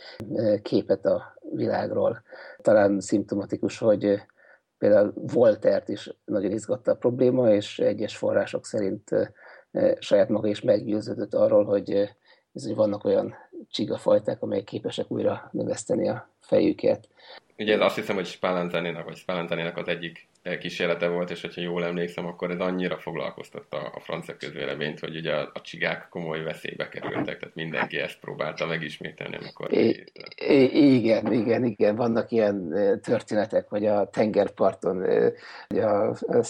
képet a világról. Talán szimptomatikus, hogy például Voltert is nagyon izgatta a probléma, és egyes források szerint saját maga is meggyőződött arról, hogy bizony vannak olyan csigafajták, amelyek képesek újra növeszteni a fejüket. Ugye ez azt hiszem, hogy Spallanzani-nak, vagy spallanzani az egyik kísérlete volt, és hogyha jól emlékszem, akkor ez annyira foglalkoztatta a francia közvéleményt, hogy ugye a, a csigák komoly veszélybe kerültek, tehát mindenki ezt próbálta megismételni, amikor... I- igen, igen, igen, vannak ilyen történetek, hogy a tengerparton a, a, a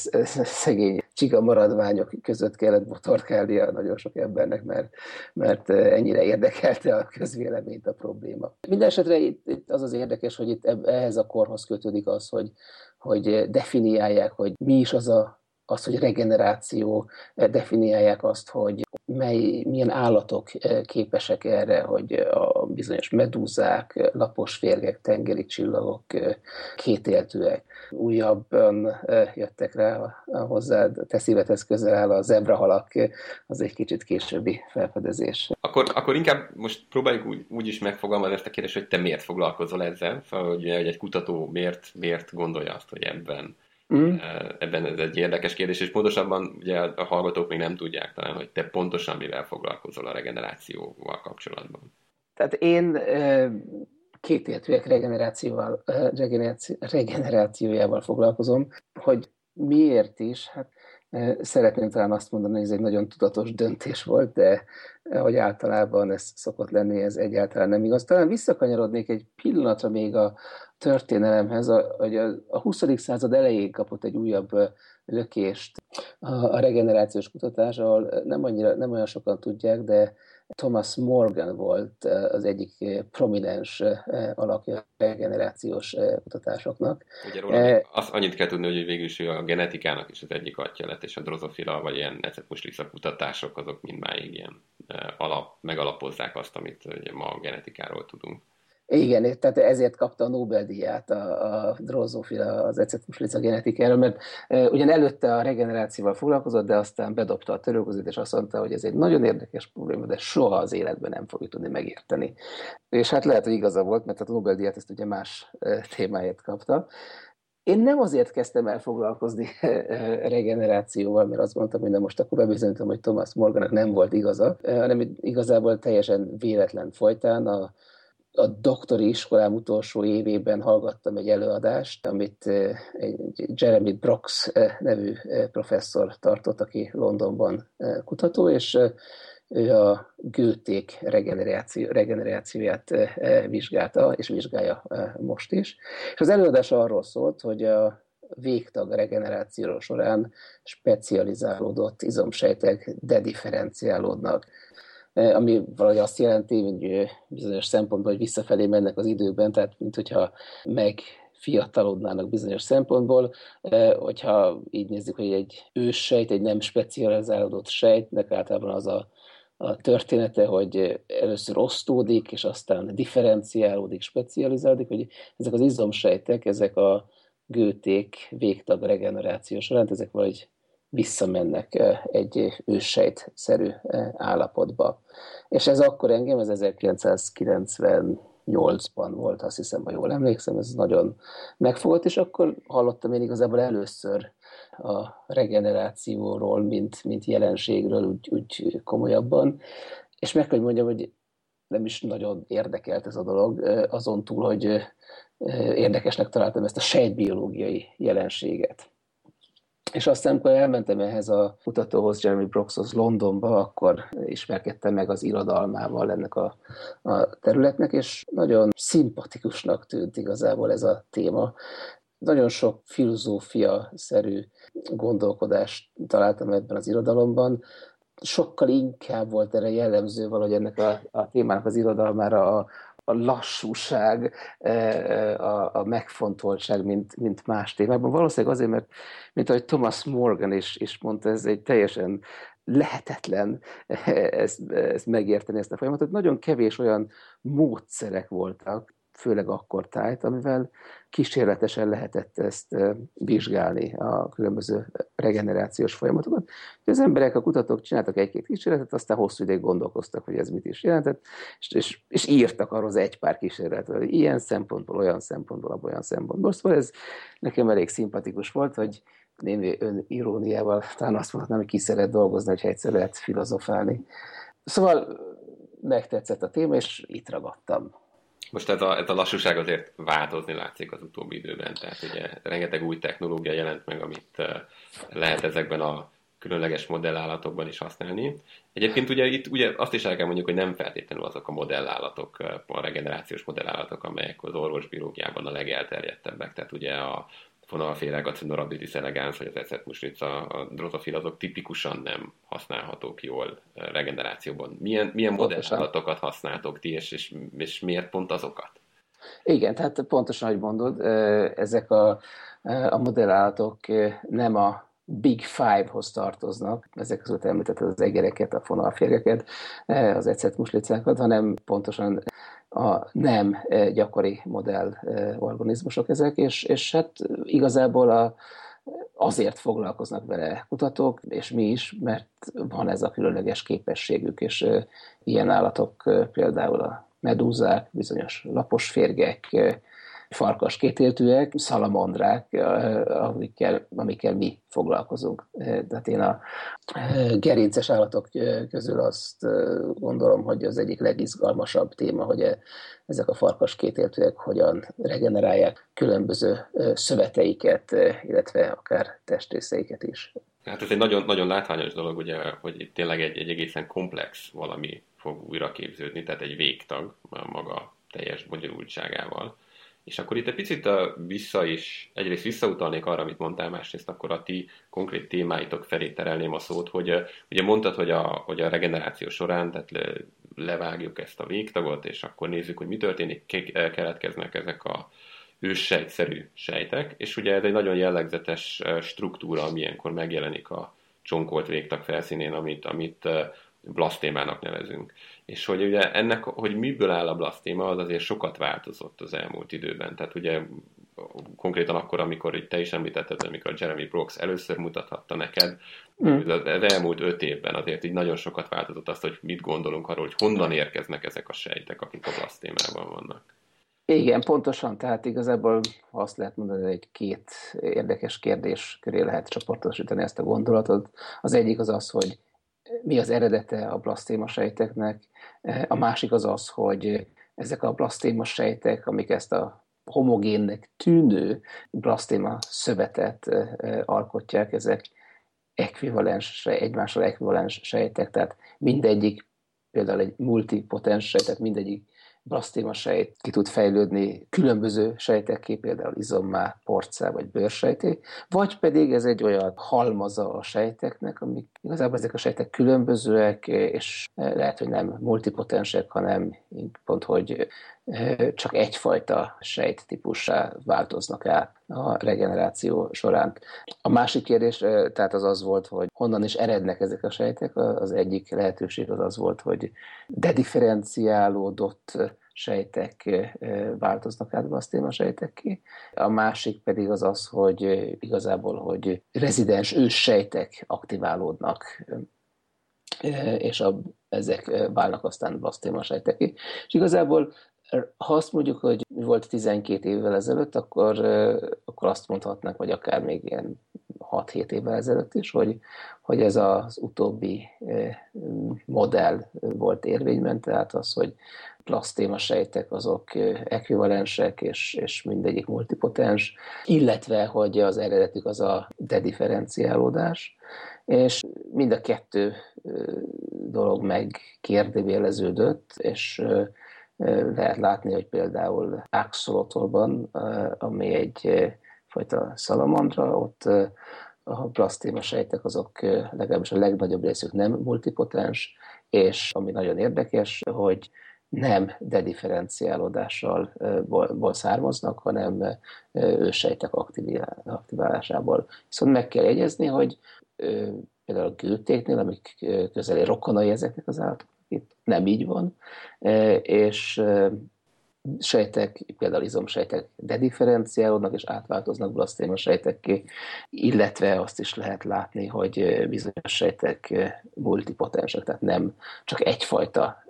szegény csiga maradványok között kellett botorkálnia nagyon sok embernek, mert, mert ennyire érdekelte a közvéleményt a probléma. Mindenesetre itt, itt az az érdekes, hogy itt ehhez a korhoz kötődik az, hogy, hogy definiálják, hogy mi is az a az, hogy regeneráció, definiálják azt, hogy mely, milyen állatok képesek erre, hogy a bizonyos medúzák, lapos férgek, tengeri csillagok, kétéltőek. Újabban jöttek rá hozzád, te szívedhez közel áll a zebrahalak, az egy kicsit későbbi felfedezés. Akkor, akkor inkább most próbáljuk úgy, úgy is megfogalmazni ezt a kérdést, hogy te miért foglalkozol ezzel, szóval hogy egy kutató miért, miért gondolja azt, hogy ebben Mm. Ebben ez egy érdekes kérdés, és pontosabban ugye a hallgatók még nem tudják talán, hogy te pontosan mivel foglalkozol a regenerációval kapcsolatban. Tehát én két értőek regenerációval, regenerációjával foglalkozom, hogy miért is, hát Szeretném talán azt mondani, hogy ez egy nagyon tudatos döntés volt, de hogy általában ez szokott lenni, ez egyáltalán nem igaz. Talán visszakanyarodnék egy pillanatra még a történelemhez, hogy a 20. század elején kapott egy újabb lökést a regenerációs kutatás, ahol nem, annyira, nem olyan sokan tudják, de Thomas Morgan volt az egyik prominens alakja a regenerációs kutatásoknak. Ugye róla eh, azt annyit kell tudni, hogy végül is a genetikának is az egyik atya lett, és a drozofila vagy ilyen necetmuslixa kutatások azok mindmáig ilyen alap, megalapozzák azt, amit ugye ma a genetikáról tudunk. Igen, tehát ezért kapta a Nobel-díját a, a drozofila, az ecetuslica genetikára, mert e, ugyan előtte a regenerációval foglalkozott, de aztán bedobta a törőközét, és azt mondta, hogy ez egy nagyon érdekes probléma, de soha az életben nem fogjuk tudni megérteni. És hát lehet, hogy igaza volt, mert a Nobel-díjat ezt ugye más témáért kapta. Én nem azért kezdtem el foglalkozni regenerációval, mert azt mondtam, hogy na most akkor bebizonyítom, hogy Thomas Morgannak nem volt igaza, hanem igazából teljesen véletlen folytán a a doktori iskolám utolsó évében hallgattam egy előadást, amit egy Jeremy Brox nevű professzor tartott, aki Londonban kutató, és ő a gőték regeneráció, regenerációját vizsgálta, és vizsgálja most is. És az előadás arról szólt, hogy a végtag regeneráció során specializálódott izomsejtek dedifferenciálódnak. Ami valahogy azt jelenti, hogy bizonyos szempontból, hogy visszafelé mennek az időben, tehát mint hogyha meg fiatalodnának bizonyos szempontból, hogyha így nézzük, hogy egy őssejt, egy nem specializálódott sejtnek általában az a, a története, hogy először osztódik, és aztán differenciálódik, specializálódik, hogy ezek az izomsejtek, ezek a gőték végtag regeneráció során, ezek vagy visszamennek egy őssejtszerű állapotba. És ez akkor engem, ez 1998-ban volt, azt hiszem, ha jól emlékszem, ez nagyon megfogott, és akkor hallottam én igazából először a regenerációról, mint, mint jelenségről úgy, úgy komolyabban, és meg kell mondjam, hogy nem is nagyon érdekelt ez a dolog, azon túl, hogy érdekesnek találtam ezt a sejtbiológiai jelenséget. És aztán, amikor elmentem ehhez a kutatóhoz, Jeremy Broxhoz Londonba, akkor ismerkedtem meg az irodalmával ennek a, a területnek, és nagyon szimpatikusnak tűnt igazából ez a téma. Nagyon sok filozófia-szerű gondolkodást találtam ebben az irodalomban, sokkal inkább volt erre jellemző valahogy ennek a, a témának az irodalmára a, a lassúság, e, e, a, a megfontoltság, mint, mint más témában. Valószínűleg azért, mert mint ahogy Thomas Morgan is, is mondta, ez egy teljesen lehetetlen ezt, ezt megérteni, ezt a folyamatot. Nagyon kevés olyan módszerek voltak, főleg akkor tájt, amivel kísérletesen lehetett ezt vizsgálni a különböző regenerációs folyamatokat. Az emberek, a kutatók csináltak egy-két kísérletet, aztán hosszú ideig gondolkoztak, hogy ez mit is jelentett, és, és, és írtak arról az egy pár kísérletet, hogy ilyen szempontból, olyan szempontból, olyan szempontból. Szóval ez nekem elég szimpatikus volt, hogy némi ön iróniával talán azt mondhatnám, hogy ki szeret dolgozni, hogyha egyszer lehet filozofálni. Szóval megtetszett a téma, és itt ragadtam. Most ez a, ez a lassúság azért változni látszik az utóbbi időben, tehát ugye rengeteg új technológia jelent meg, amit eh, lehet ezekben a különleges modellállatokban is használni. Egyébként ugye itt ugye azt is el kell mondjuk, hogy nem feltétlenül azok a modellállatok, a regenerációs modellállatok, amelyek az orvosbiológiában a legelterjedtebbek. Tehát ugye a fonalféreg, a Cenorhabditis elegans, vagy az ecetmusrica, a drozofil, azok tipikusan nem használhatók jól regenerációban. Milyen, milyen modellállatokat használtok ti, és, és, és miért pont azokat? Igen, tehát pontosan, ahogy mondod, ezek a, a modellállatok nem a Big Five-hoz tartoznak, ezek között említetted az egereket, a fonalférgeket, az ecetmuslicákat, hanem pontosan a nem gyakori modell organizmusok ezek, és, és hát igazából a, azért foglalkoznak vele kutatók, és mi is, mert van ez a különleges képességük, és ilyen állatok például a medúzák, bizonyos lapos férgek, farkas kétéltőek, szalamandrák, amikkel, amikkel mi foglalkozunk. Tehát én a gerinces állatok közül azt gondolom, hogy az egyik legizgalmasabb téma, hogy ezek a farkas kétéltőek hogyan regenerálják különböző szöveteiket, illetve akár testrészeiket is. Hát ez egy nagyon, nagyon látványos dolog, ugye, hogy tényleg egy, egy egészen komplex valami fog újra képződni, tehát egy végtag maga teljes bonyolultságával. És akkor itt egy picit vissza is, egyrészt visszautalnék arra, amit mondtál, másrészt akkor a ti konkrét témáitok felé terelném a szót, hogy ugye mondtad, hogy a, hogy a regeneráció során, tehát le, levágjuk ezt a végtagot, és akkor nézzük, hogy mi történik, keletkeznek ezek a őssejtszerű sejtek, és ugye ez egy nagyon jellegzetes struktúra, ami megjelenik a csonkolt végtag felszínén, amit, amit blasztémának nevezünk. És hogy ugye ennek, hogy miből áll a blasztéma, az azért sokat változott az elmúlt időben. Tehát ugye konkrétan akkor, amikor itt te is említetted, amikor Jeremy Brooks először mutathatta neked, mm. az elmúlt öt évben azért így nagyon sokat változott azt, hogy mit gondolunk arról, hogy honnan érkeznek ezek a sejtek, akik a blasztémában vannak. Igen, pontosan. Tehát igazából azt lehet mondani, hogy egy két érdekes kérdés köré lehet csoportosítani ezt a gondolatot. Az egyik az az, hogy mi az eredete a blasztéma sejteknek, a másik az az, hogy ezek a blasztéma sejtek, amik ezt a homogénnek tűnő blasztéma szövetet alkotják, ezek ekvivalens, egymással ekvivalens sejtek, tehát mindegyik például egy multipotens sejt, tehát mindegyik blasztéma sejt ki tud fejlődni különböző sejtekké, például izommá, porcá vagy bőrsejté, vagy pedig ez egy olyan halmaza a sejteknek, amik igazából ezek a sejtek különbözőek, és lehet, hogy nem multipotensek, hanem pont, hogy csak egyfajta sejttípussá változnak át a regeneráció során. A másik kérdés tehát az az volt, hogy honnan is erednek ezek a sejtek. Az egyik lehetőség az az volt, hogy dedifferenciálódott sejtek változnak át basztéma sejtekké. A másik pedig az az, hogy igazából, hogy rezidens ős sejtek aktiválódnak és a, ezek válnak aztán blasztéma sejteké. És igazából ha azt mondjuk, hogy volt 12 évvel ezelőtt, akkor, akkor azt mondhatnánk, vagy akár még ilyen 6-7 évvel ezelőtt is, hogy, hogy ez az utóbbi modell volt érvényben, tehát az, hogy plasztéma sejtek azok ekvivalensek, és, és mindegyik multipotens, illetve, hogy az eredetük az a dedifferenciálódás, és mind a kettő dolog megkérdőjeleződött, és lehet látni, hogy például Axolotolban, ami egy fajta szalamandra, ott a blasztéma sejtek azok legalábbis a legnagyobb részük nem multipotens, és ami nagyon érdekes, hogy nem dedifferenciálódással ból származnak, hanem ősejtek aktiválásából. Viszont meg kell jegyezni, hogy például a gültéknél, amik közeli rokonai ezeknek az állatoknak, itt nem így van, és sejtek, például izomsejtek dedifferenciálódnak és átváltoznak blasztéma sejtekké, illetve azt is lehet látni, hogy bizonyos sejtek multipotensek, tehát nem csak egyfajta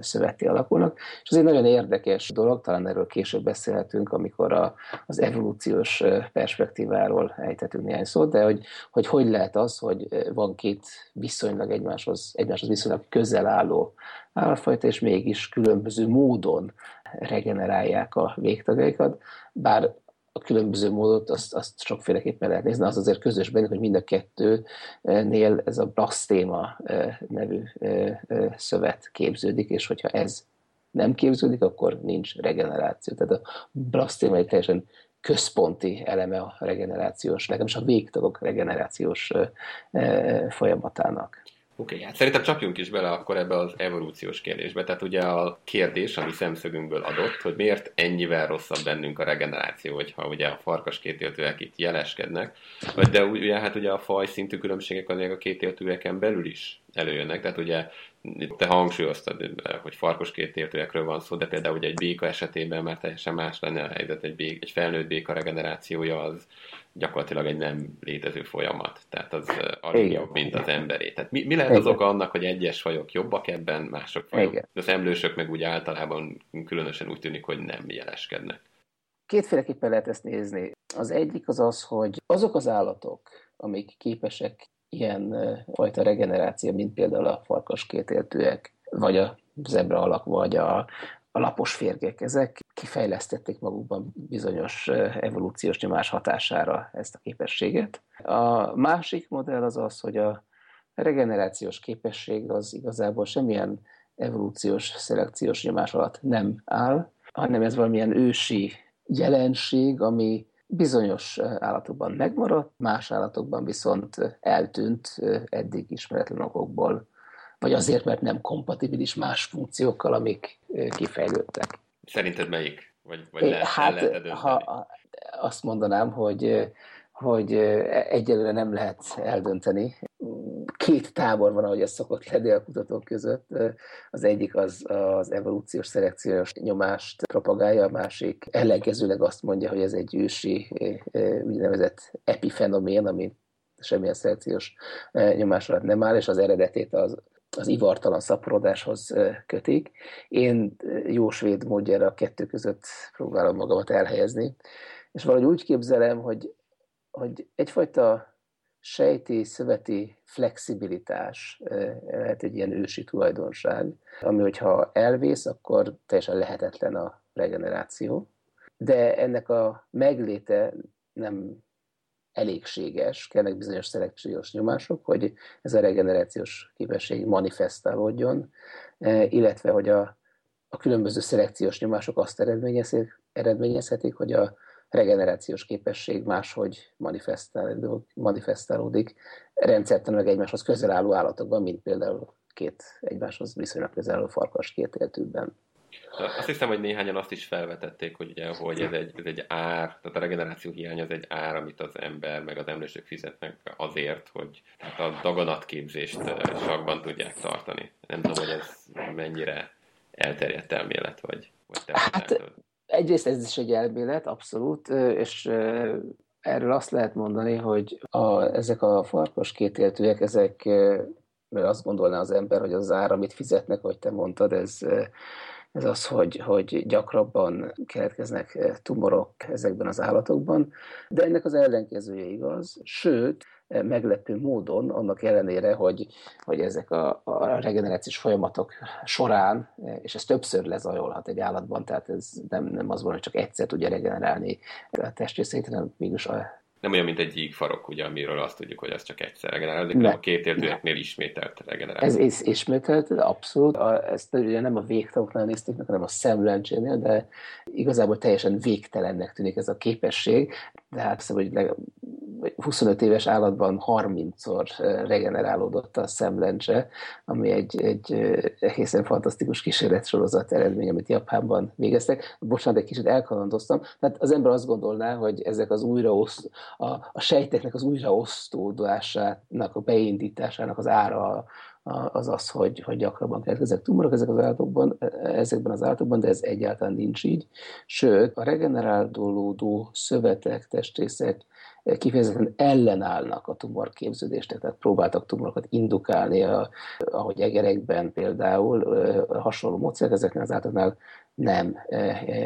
szövetté alakulnak. És ez egy nagyon érdekes dolog, talán erről később beszélhetünk, amikor a, az evolúciós perspektíváról ejthetünk néhány szót, de hogy, hogy hogy lehet az, hogy van két viszonylag egymáshoz, egymáshoz viszonylag közel álló állatfajta, és mégis különböző módon regenerálják a végtagjaikat, bár a különböző módot azt, azt sokféleképpen lehet nézni, az azért közös bennük, hogy mind a kettőnél ez a blasztéma nevű szövet képződik, és hogyha ez nem képződik, akkor nincs regeneráció. Tehát a blasztéma egy teljesen központi eleme a regenerációs, legalábbis a végtagok regenerációs folyamatának. Oké, okay, hát szerintem csapjunk is bele akkor ebbe az evolúciós kérdésbe. Tehát ugye a kérdés, ami szemszögünkből adott, hogy miért ennyivel rosszabb bennünk a regeneráció, hogyha ugye a farkas kétéltőek itt jeleskednek, de ugye hát ugye a faj szintű különbségek azért a kétéltőeken belül is előjönnek, tehát ugye te hangsúlyoztad, hogy farkos kétéltőekről van szó, de például ugye egy béka esetében már teljesen más lenne a helyzet, egy, béka, egy felnőtt béka regenerációja az gyakorlatilag egy nem létező folyamat. Tehát az alig jobb, mint az emberé. Tehát mi, mi lehet az oka annak, hogy egyes fajok jobbak ebben, mások fajok? Igen. Az emlősök meg úgy általában különösen úgy tűnik, hogy nem jeleskednek. Kétféleképpen lehet ezt nézni. Az egyik az az, hogy azok az állatok, amik képesek ilyen fajta regeneráció, mint például a farkas kétéltőek, vagy a zebra alak, vagy a, a lapos férgek, ezek kifejlesztették magukban bizonyos evolúciós nyomás hatására ezt a képességet. A másik modell az az, hogy a regenerációs képesség az igazából semmilyen evolúciós, szelekciós nyomás alatt nem áll, hanem ez valamilyen ősi jelenség, ami bizonyos állatokban megmaradt, más állatokban viszont eltűnt eddig ismeretlen okokból, vagy azért, mert nem kompatibilis más funkciókkal, amik kifejlődtek. Szerinted melyik? Vagy, vagy le, hát, ha azt mondanám, hogy, hogy egyelőre nem lehet eldönteni. Két tábor van, ahogy ez szokott lenni a kutatók között. Az egyik az az evolúciós, szelekciós nyomást propagálja, a másik ellenkezőleg azt mondja, hogy ez egy ősi úgynevezett epifenomén, ami semmilyen szelekciós nyomás alatt nem áll, és az eredetét az az ivartalan szaporodáshoz kötik. Én jó svéd módjára a kettő között próbálom magamat elhelyezni, és valahogy úgy képzelem, hogy, hogy egyfajta sejti, szöveti flexibilitás lehet egy ilyen ősi tulajdonság, ami hogyha elvész, akkor teljesen lehetetlen a regeneráció. De ennek a megléte nem elégséges, kellnek bizonyos szelekciós nyomások, hogy ez a regenerációs képesség manifestálódjon, illetve hogy a, a különböző szelekciós nyomások azt eredményezhetik, eredményezhetik, hogy a regenerációs képesség máshogy manifestálódik, manifestálódik rendszertelen meg egymáshoz közel álló állatokban, mint például két egymáshoz viszonylag közel álló farkas két éltűben. Azt hiszem, hogy néhányan azt is felvetették, hogy, ugye, hogy ez, egy, ez egy ár, tehát a regeneráció hiány az egy ár, amit az ember meg az emlősök fizetnek azért, hogy tehát a daganatképzést sakban tudják tartani. Nem tudom, hogy ez mennyire elterjedt elmélet, vagy, vagy te Hát egyrészt ez is egy elmélet, abszolút, és erről azt lehet mondani, hogy a, ezek a farkas kétéltőek, ezek mert azt gondolná az ember, hogy az ár, amit fizetnek, hogy te mondtad, ez ez az, hogy, hogy gyakrabban keletkeznek tumorok ezekben az állatokban, de ennek az ellenkezője igaz, sőt, meglepő módon, annak ellenére, hogy, hogy ezek a, a regenerációs folyamatok során, és ez többször lezajolhat egy állatban, tehát ez nem, nem az van, hogy csak egyszer tudja regenerálni a testrészeit, hanem mégis a nem olyan, mint egy gyíkfarok, ugye, amiről azt tudjuk, hogy ez csak egyszer regenerálódik, hanem a két értőeknél ismételt regenerálódik. Ez, ez ismételt, abszolút. A, ezt ugye nem a végtagoknál nézték meg, hanem a szemlencsénél, de igazából teljesen végtelennek tűnik ez a képesség. De hát hiszem, hogy 25 éves állatban 30-szor regenerálódott a szemlencse, ami egy, egy egészen fantasztikus kísérletsorozat eredmény, amit Japánban végeztek. Bocsánat, egy kicsit elkalandoztam. Tehát az ember azt gondolná, hogy ezek az újraoszt, a, a sejteknek az újraosztódásának, a beindításának az ára az az, hogy, hogy gyakrabban keletkeznek tumorok ezek az állatokban, ezekben az állatokban, de ez egyáltalán nincs így. Sőt, a regenerálódó szövetek, testrészek kifejezetten ellenállnak a tumorképződésnek, tehát próbáltak tumorokat indukálni, a, ahogy egerekben például hasonló módszerek, ezeknél az állatoknál nem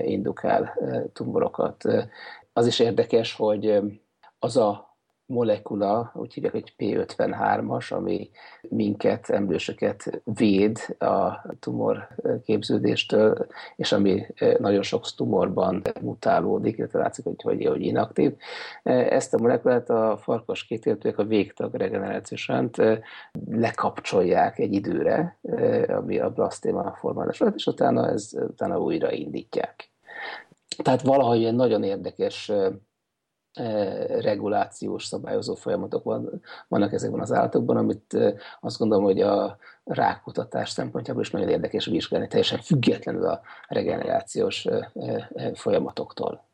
indukál tumorokat. Az is érdekes, hogy az a molekula, úgy hívják, hogy P53-as, ami minket, emlősöket véd a tumor képződéstől, és ami nagyon sok tumorban mutálódik, illetve látszik, hogy, hogy, hogy inaktív. Ezt a molekulát a farkas kétéltőek a végtag regenerációsan lekapcsolják egy időre, ami a blastéma formálás és utána, ez, utána újra indítják. tehát valahogy ilyen nagyon érdekes regulációs, szabályozó folyamatok van, vannak ezekben az állatokban, amit azt gondolom, hogy a rákutatás szempontjából is nagyon érdekes vizsgálni, teljesen függetlenül a regenerációs folyamatoktól.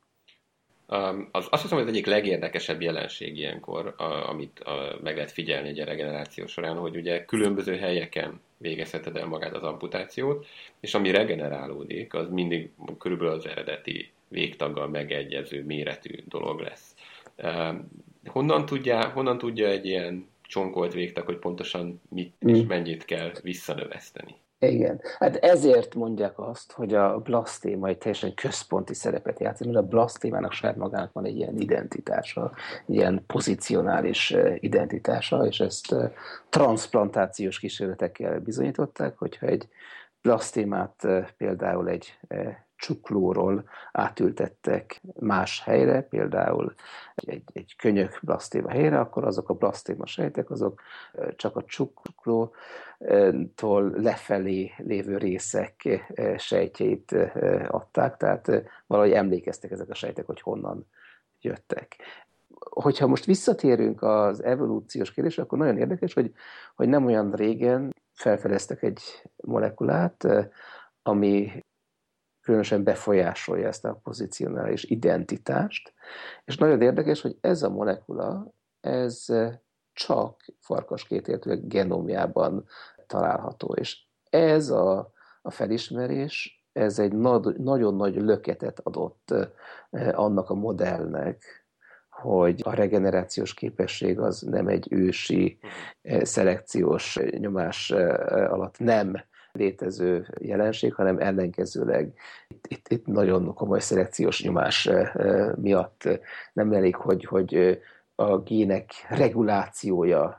Az, azt hiszem, hogy az egyik legérdekesebb jelenség ilyenkor, a, amit a, meg lehet figyelni egy regeneráció során, hogy ugye különböző helyeken végezheted el magát az amputációt, és ami regenerálódik, az mindig körülbelül az eredeti végtaggal megegyező méretű dolog lesz. Um, honnan, tudja, honnan tudja egy ilyen csonkolt végtag, hogy pontosan mit és hmm. mennyit kell visszanöveszteni? Igen. Hát ezért mondják azt, hogy a blasztéma egy teljesen központi szerepet játszik, mert a blasztémának saját magának van egy ilyen identitása, egy ilyen pozicionális eh, identitása, és ezt eh, transplantációs kísérletekkel bizonyították, hogyha egy blasztémát eh, például egy csuklóról átültettek más helyre, például egy, egy könyök blasztéma helyre, akkor azok a blasztéma sejtek, azok csak a csuklótól lefelé lévő részek sejtjeit adták, tehát valahogy emlékeztek ezek a sejtek, hogy honnan jöttek. Hogyha most visszatérünk az evolúciós kérdésre, akkor nagyon érdekes, hogy, hogy nem olyan régen felfedeztek egy molekulát, ami különösen befolyásolja ezt a pozicionális identitást. És nagyon érdekes, hogy ez a molekula, ez csak farkas kétértőek genomjában található. És ez a, a felismerés, ez egy nad, nagyon nagy löketet adott annak a modellnek, hogy a regenerációs képesség az nem egy ősi szelekciós nyomás alatt nem létező jelenség, hanem ellenkezőleg itt, itt, itt nagyon komoly szelekciós nyomás miatt nem elég, hogy, hogy a gének regulációja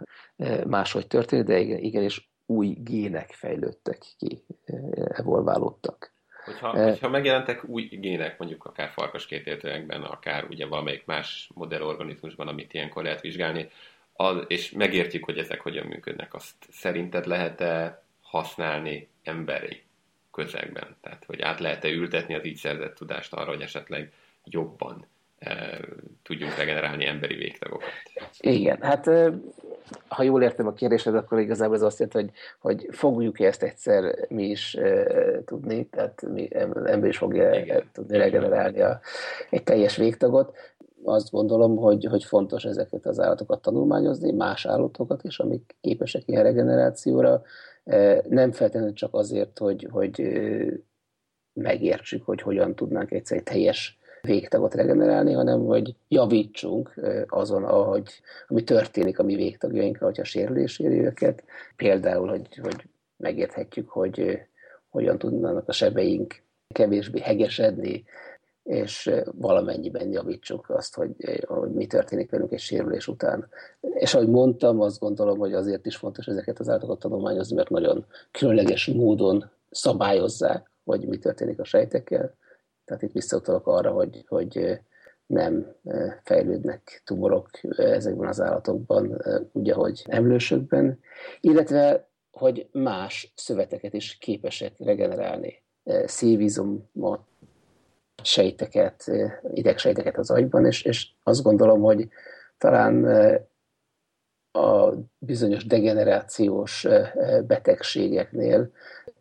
máshogy történik, de igen, igenis új gének fejlődtek ki, evolválódtak. Hogyha, hogyha megjelentek új gének, mondjuk akár farkaskétértőekben, akár ugye valamelyik más modellorganizmusban, amit ilyenkor lehet vizsgálni, az, és megértjük, hogy ezek hogyan működnek, azt szerinted lehet-e használni emberi közegben? Tehát, hogy át lehet-e ültetni az így szerzett tudást arra, hogy esetleg jobban e, tudjunk regenerálni emberi végtagokat? Igen, hát ha jól értem a kérdésed, akkor igazából ez azt jelenti, hogy, hogy fogjuk ezt egyszer mi is e, tudni, tehát mi, ember is fogja Igen. tudni regenerálni a, egy teljes végtagot. Azt gondolom, hogy, hogy fontos ezeket az állatokat tanulmányozni, más állatokat is, amik képesek ilyen regenerációra, nem feltétlenül csak azért, hogy, hogy megértsük, hogy hogyan tudnánk egyszer egy teljes végtagot regenerálni, hanem hogy javítsunk azon, ahogy, ami történik a mi végtagjainkkal, hogyha sérülés éri őket. Például, hogy, hogy megérthetjük, hogy hogyan tudnának a sebeink kevésbé hegesedni, és valamennyiben javítsuk azt, hogy, hogy mi történik velünk egy sérülés után. És ahogy mondtam, azt gondolom, hogy azért is fontos ezeket az állatokat tanulmányozni, mert nagyon különleges módon szabályozzák, hogy mi történik a sejtekkel. Tehát itt visszautalok arra, hogy, hogy nem fejlődnek tumorok ezekben az állatokban, úgy, ahogy emlősökben, illetve hogy más szöveteket is képesek regenerálni. Szívizomot, sejteket, idegsejteket az agyban, és, és azt gondolom, hogy talán a bizonyos degenerációs betegségeknél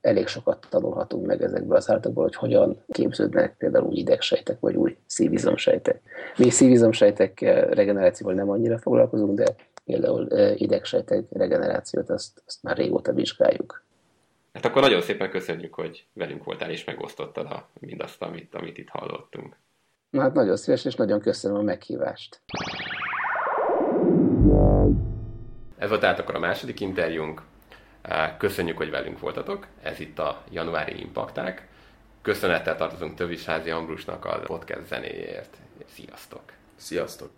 elég sokat tanulhatunk meg ezekből az állatokból, hogy hogyan képződnek például új idegsejtek, vagy új szívizomsejtek. Mi szívizomsejtek regenerációval nem annyira foglalkozunk, de például idegsejtek regenerációt azt, azt már régóta vizsgáljuk. Hát akkor nagyon szépen köszönjük, hogy velünk voltál és megosztottad a, mindazt, amit, amit itt hallottunk. Na hát nagyon szíves, és nagyon köszönöm a meghívást. Ez volt tehát akkor a második interjúnk. Köszönjük, hogy velünk voltatok. Ez itt a januári impakták. Köszönettel tartozunk Tövis Házi Ambrusnak a podcast zenéjéért. Sziasztok! Sziasztok!